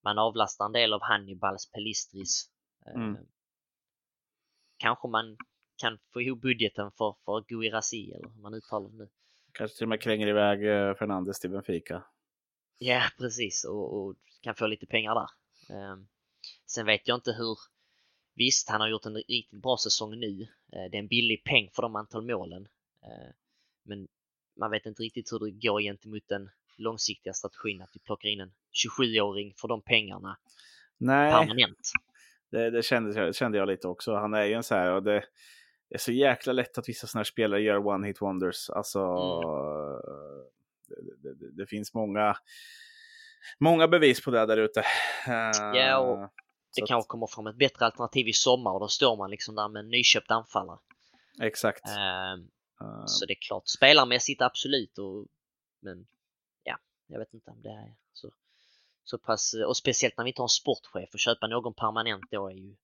Man avlastar en del av Hannibals Pelistris. Eh, Mm. Kanske man kan få ihop budgeten för, för Guirassi eller hur man uttalar det nu. Kanske till och med kränger iväg eh, Fernandes till Benfica. Ja, precis och, och kan få lite pengar där. Ehm, sen vet jag inte hur Visst, han har gjort en riktigt bra säsong nu. Eh, det är en billig peng för de antal målen. Eh, men man vet inte riktigt hur det går gentemot den långsiktiga strategin att vi plockar in en 27-åring för de pengarna Nej, permanent. det, det kände, jag, kände jag lite också. Han är ju en så här, och det är så jäkla lätt att vissa sådana här spelare gör one-hit wonders. Alltså, det, det, det, det finns många, många bevis på det där ute. Ja, och Eh, Det så att- kanske kommer fram ett bättre alternativ i sommar och då står man liksom där med en nyköpt anfallare. Exakt. Eh, Så det är klart, spelarmässigt absolut. Och, men ja, jag vet inte om det är så, så pass. Och speciellt när vi inte har en sportchef och köpa någon permanent då är ju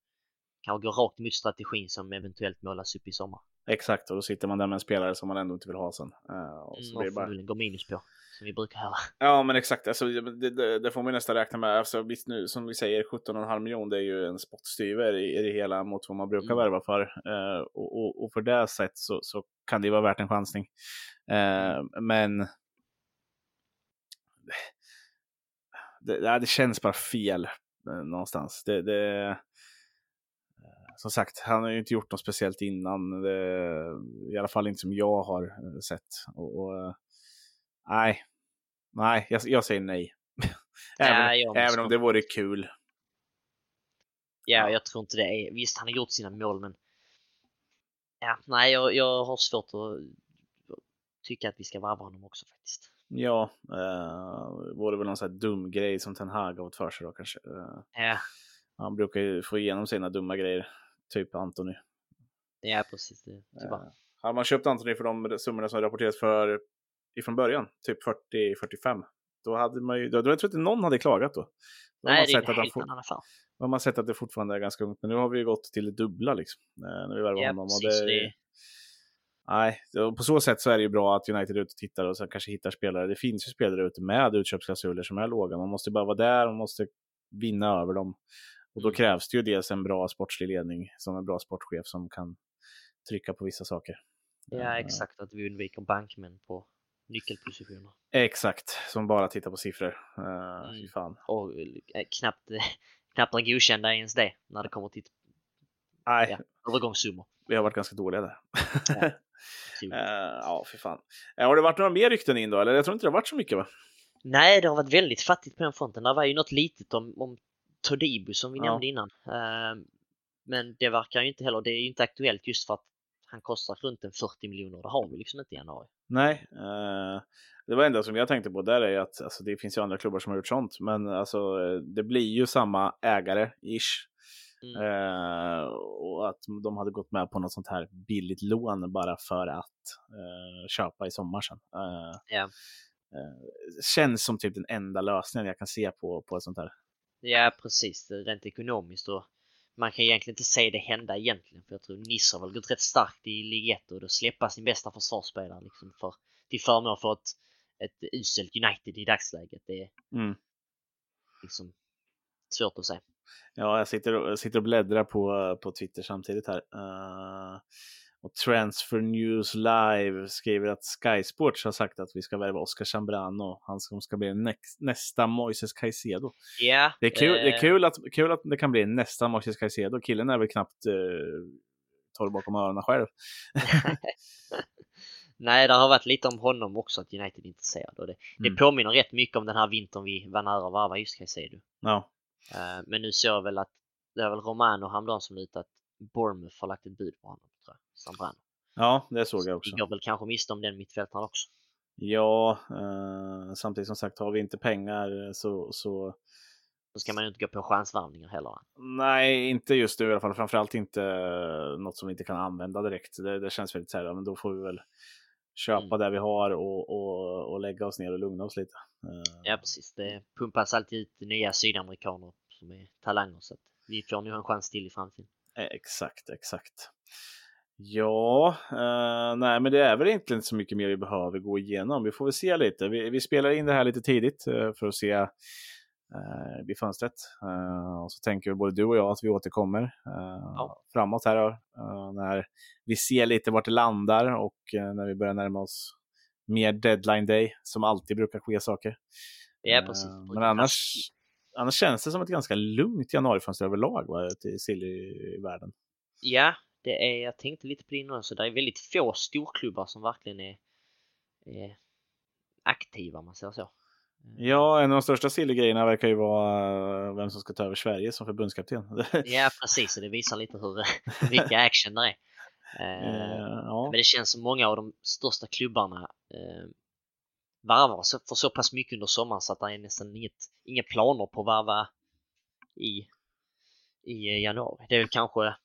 kanske gå rakt emot strategin som eventuellt målas upp i sommar. Exakt, och då sitter man där med en spelare som man ändå inte vill ha sen. Eh, och så Mm, blir det bara... går minus på, som vi brukar höra. Ja, men exakt. Alltså, det, det, det får man nästan räkna med. Alltså, visst nu, som vi säger, 17,5 miljoner det är ju en spottstyver i, i det hela mot vad man brukar Mm. värva för. Eh, och, och, och för det sätt så, så kan det vara värt en chansning. Eh, men det, det, känns bara fel någonstans. Det, det, som sagt, han har ju inte gjort något speciellt innan. Det, I alla fall inte som jag har eh, sett. Och, och, eh, nej, nej, jag, jag säger nej. även, jag även om det vore kul. Ja, Ja. jag tror inte det är. Visst, han har gjort sina mål, men ja, nej, jag, jag har svårt att tycka att vi ska varva honom också faktiskt. Ja, eh, vore väl någon sån här dum grej som Ten Hag har fått för sig då kanske. Eh, Ja, han brukar ju få igenom sina dumma grejer, typ Anthony. ja precis. Det, tyvärr. Eh, hade man köpt Anthony för de summorna som rapporterats för ifrån början, typ 40-45, då hade man ju, då, då jag tror inte någon hade klagat då. Då nej, det är en helt annan affär. då har man sett att det fortfarande är ganska ungt, men nu har vi ju gått till det dubbla liksom. eh, När vi Ja, honom. Och precis. det, Det, Nej, och på så sätt så är det ju bra att United är ute och tittar och sen kanske hittar spelare. Det finns ju spelare ute med utköpsklausuler som är låga. Man måste bara vara där, man måste vinna över dem. Och då krävs det ju dels en bra sportslig ledning som en bra sportchef som kan trycka på vissa saker. ja, Eh, exakt. Att vi undviker bankmän på nyckelpositioner. Exakt, som bara tittar på siffror. Uh, Mm. Fan. Och eh, knappt, knappt några godkända ens det när det kommer till Nej, Ja. övergångssummor. vi har varit ganska dåliga där. Ja. Otroligt. Ja, fy fan. Eh, har det varit några mer rykten in då? Eller jag tror inte det har varit så mycket va? Nej, det har varit väldigt fattigt på den fronten. Det var ju något litet om, om Todibo som vi Ja. nämnde innan. Ehm, men det verkar ju inte heller, det är ju inte aktuellt just för att han kostar runt en 40 miljoner. Det har vi liksom inte i januari. Nej, eh, det var enda som jag tänkte på där är att alltså, det finns ju andra klubbar som har gjort sånt, men alltså, det blir ju samma ägare, ish. Mm. Eh, och att de hade gått med på något sånt här billigt lån bara för att eh, köpa i sommar sen. Eh, eh, känns som typ den enda lösningen jag kan se på, på ett sånt här. Ja, precis. Rent ekonomiskt och man kan egentligen inte se det hända egentligen. För jag tror Nice har väl gått rätt starkt i Ligue 1 och då släppa sin bästa försvarsspelare liksom för, till förmån för ett, ett uselt United i dagsläget. Det är Mm. liksom svårt att säga. Ja, jag sitter, och- jag sitter och bläddrar på, på Twitter samtidigt här. Eh, och Transfer News Live skriver att Sky Sports har sagt att vi ska värva Oscar Chambrano, han som ska bli näst, nästa Moises Caicedo. Ja, Det är, kul, det eh, är kul, att, kul att det kan bli nästa Moises Caicedo. Killen är väl knappt eh, torr bakom öronen själv. Nej, det har varit lite om honom också att United är intresserad och det, Mm. det påminner rätt mycket om den här vintern vi var nära att varva just Caicedo. Ja, Uh, men nu såg jag väl att det är väl Romano häromdagen som ut att Bournemouth har lagt ett bud på honom, jag. Zambrano. ja det såg jag också. Vi går väl kanske miste om den mittfältaren också. Ja, eh, samtidigt som sagt har vi inte pengar så, så Då ska man ju inte gå på chansvärvningar heller. nej, inte just nu i alla fall. Framförallt inte eh, något som vi inte kan använda direkt. Det, det känns väldigt så här, men då får vi väl köpa Mm. det vi har och, och, och lägga oss ner och lugna oss lite. Eh, Ja, precis. Det pumpas alltid ut nya sydamerikaner som är talanger så att vi får nog en chans till i framtiden. Eh, Exakt, exakt. Ja, eh, nej, men det är väl egentligen inte så mycket mer vi behöver gå igenom. Vi får väl se lite. Vi, vi spelar in det här lite tidigt eh, för att se eh, vid fönstret. Eh, och så tänker både du och jag att vi återkommer eh, framåt här eh, när vi ser lite vart det landar och eh, när vi börjar närma oss mer deadline day som alltid brukar ske saker. Ja, precis. Men annars, annars känns det som ett ganska lugnt januarifönster överlag va, i silly-världen. Ja, det är, jag tänkte lite på det innan, så det är väldigt få storklubbar som verkligen är, är aktiva om man säger så. Eh, Ja, en av de största silly-grejerna verkar ju vara eh, vem som ska ta över Sverige som förbundskapten. Ja, precis. och Det visar lite hur mycket action det är. Eh, Eh, ja. Men det känns som många av de största klubbarna eh, varvar så, för så pass mycket under sommaren så att det är nästan inget, inga planer på att varva i, i eh, januari. Det är väl kanske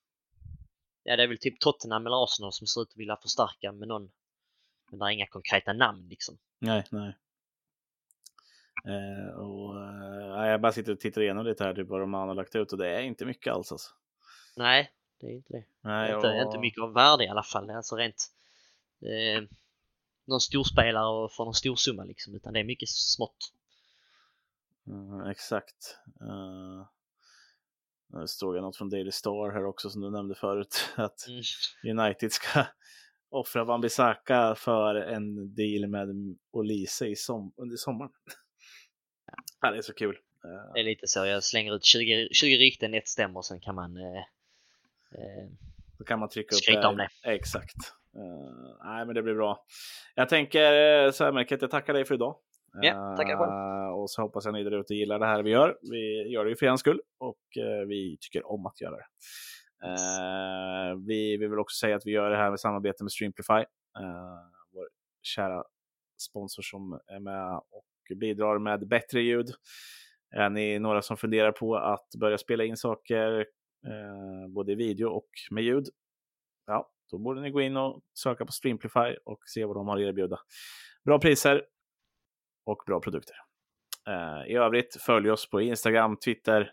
Ja, det är väl typ Tottenham eller Arsenal som ser ut att vilja förstärka med någon. Men det är inga konkreta namn liksom. Nej, nej. Eh, och, eh, jag bara sitter och tittar igenom lite här, typ vad de har lagt ut och det är inte mycket alls. Alltså. Nej, det är inte det. Nej, inte, och- inte mycket av värde i alla fall. Alltså rent eh, någon storspelare och för någon stor summa liksom. Utan det är mycket smått. Mm, exakt. Uh, nu stod jag något från Daily Star här också som du nämnde förut. Att Mm. United ska offra Wan-Bissaka för en deal med Olise i som, under sommaren. Ja, det är så kul. Eh, Det är lite så. Jag slänger ut 20, 20 rykten, ett stämmer sen kan man eh, eh, Då kan man trycka upp om det. Exakt. Eh, nej, men det blir bra. Jag tänker eh, så här Melker, att jag tackar dig för idag. Ja, tackar själv. Eh, och så hoppas jag ni där ute gillar det här vi gör. Vi gör det ju för er skull och eh, vi tycker om att göra det. Eh, vi vill också säga att vi gör det här med samarbete med Streamplify. vår kära sponsor som är med och bidrar med bättre ljud. Är ni några som funderar på att börja spela in saker, både i video och med ljud, ja, då borde ni gå in och söka på Streamplify och se vad de har att erbjuda. Bra priser och bra produkter. Eh, I övrigt, följ oss på Instagram, Twitter,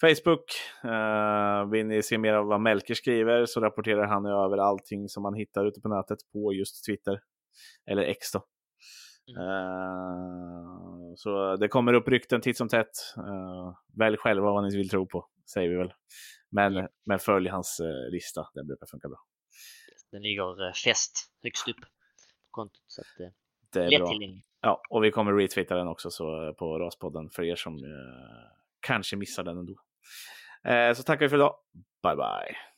Facebook. Eh, vill ni se mer av vad Melker skriver så rapporterar han över allting som man hittar ute på nätet på just Twitter. Eller X då. Mm. Eh, så det kommer upp rykten titt som tätt. Uh, välj själva vad ni vill tro på, säger vi väl. Men, Mm. men följ hans eh, lista, den brukar funka bra. Den ligger fäst högst upp på kontot. Så att, Det är bra. Ja, och vi kommer retweeta den också så, eh, på Raspodden för er som eh, kanske missar den ändå. Eh, så tackar vi för idag. Bye bye.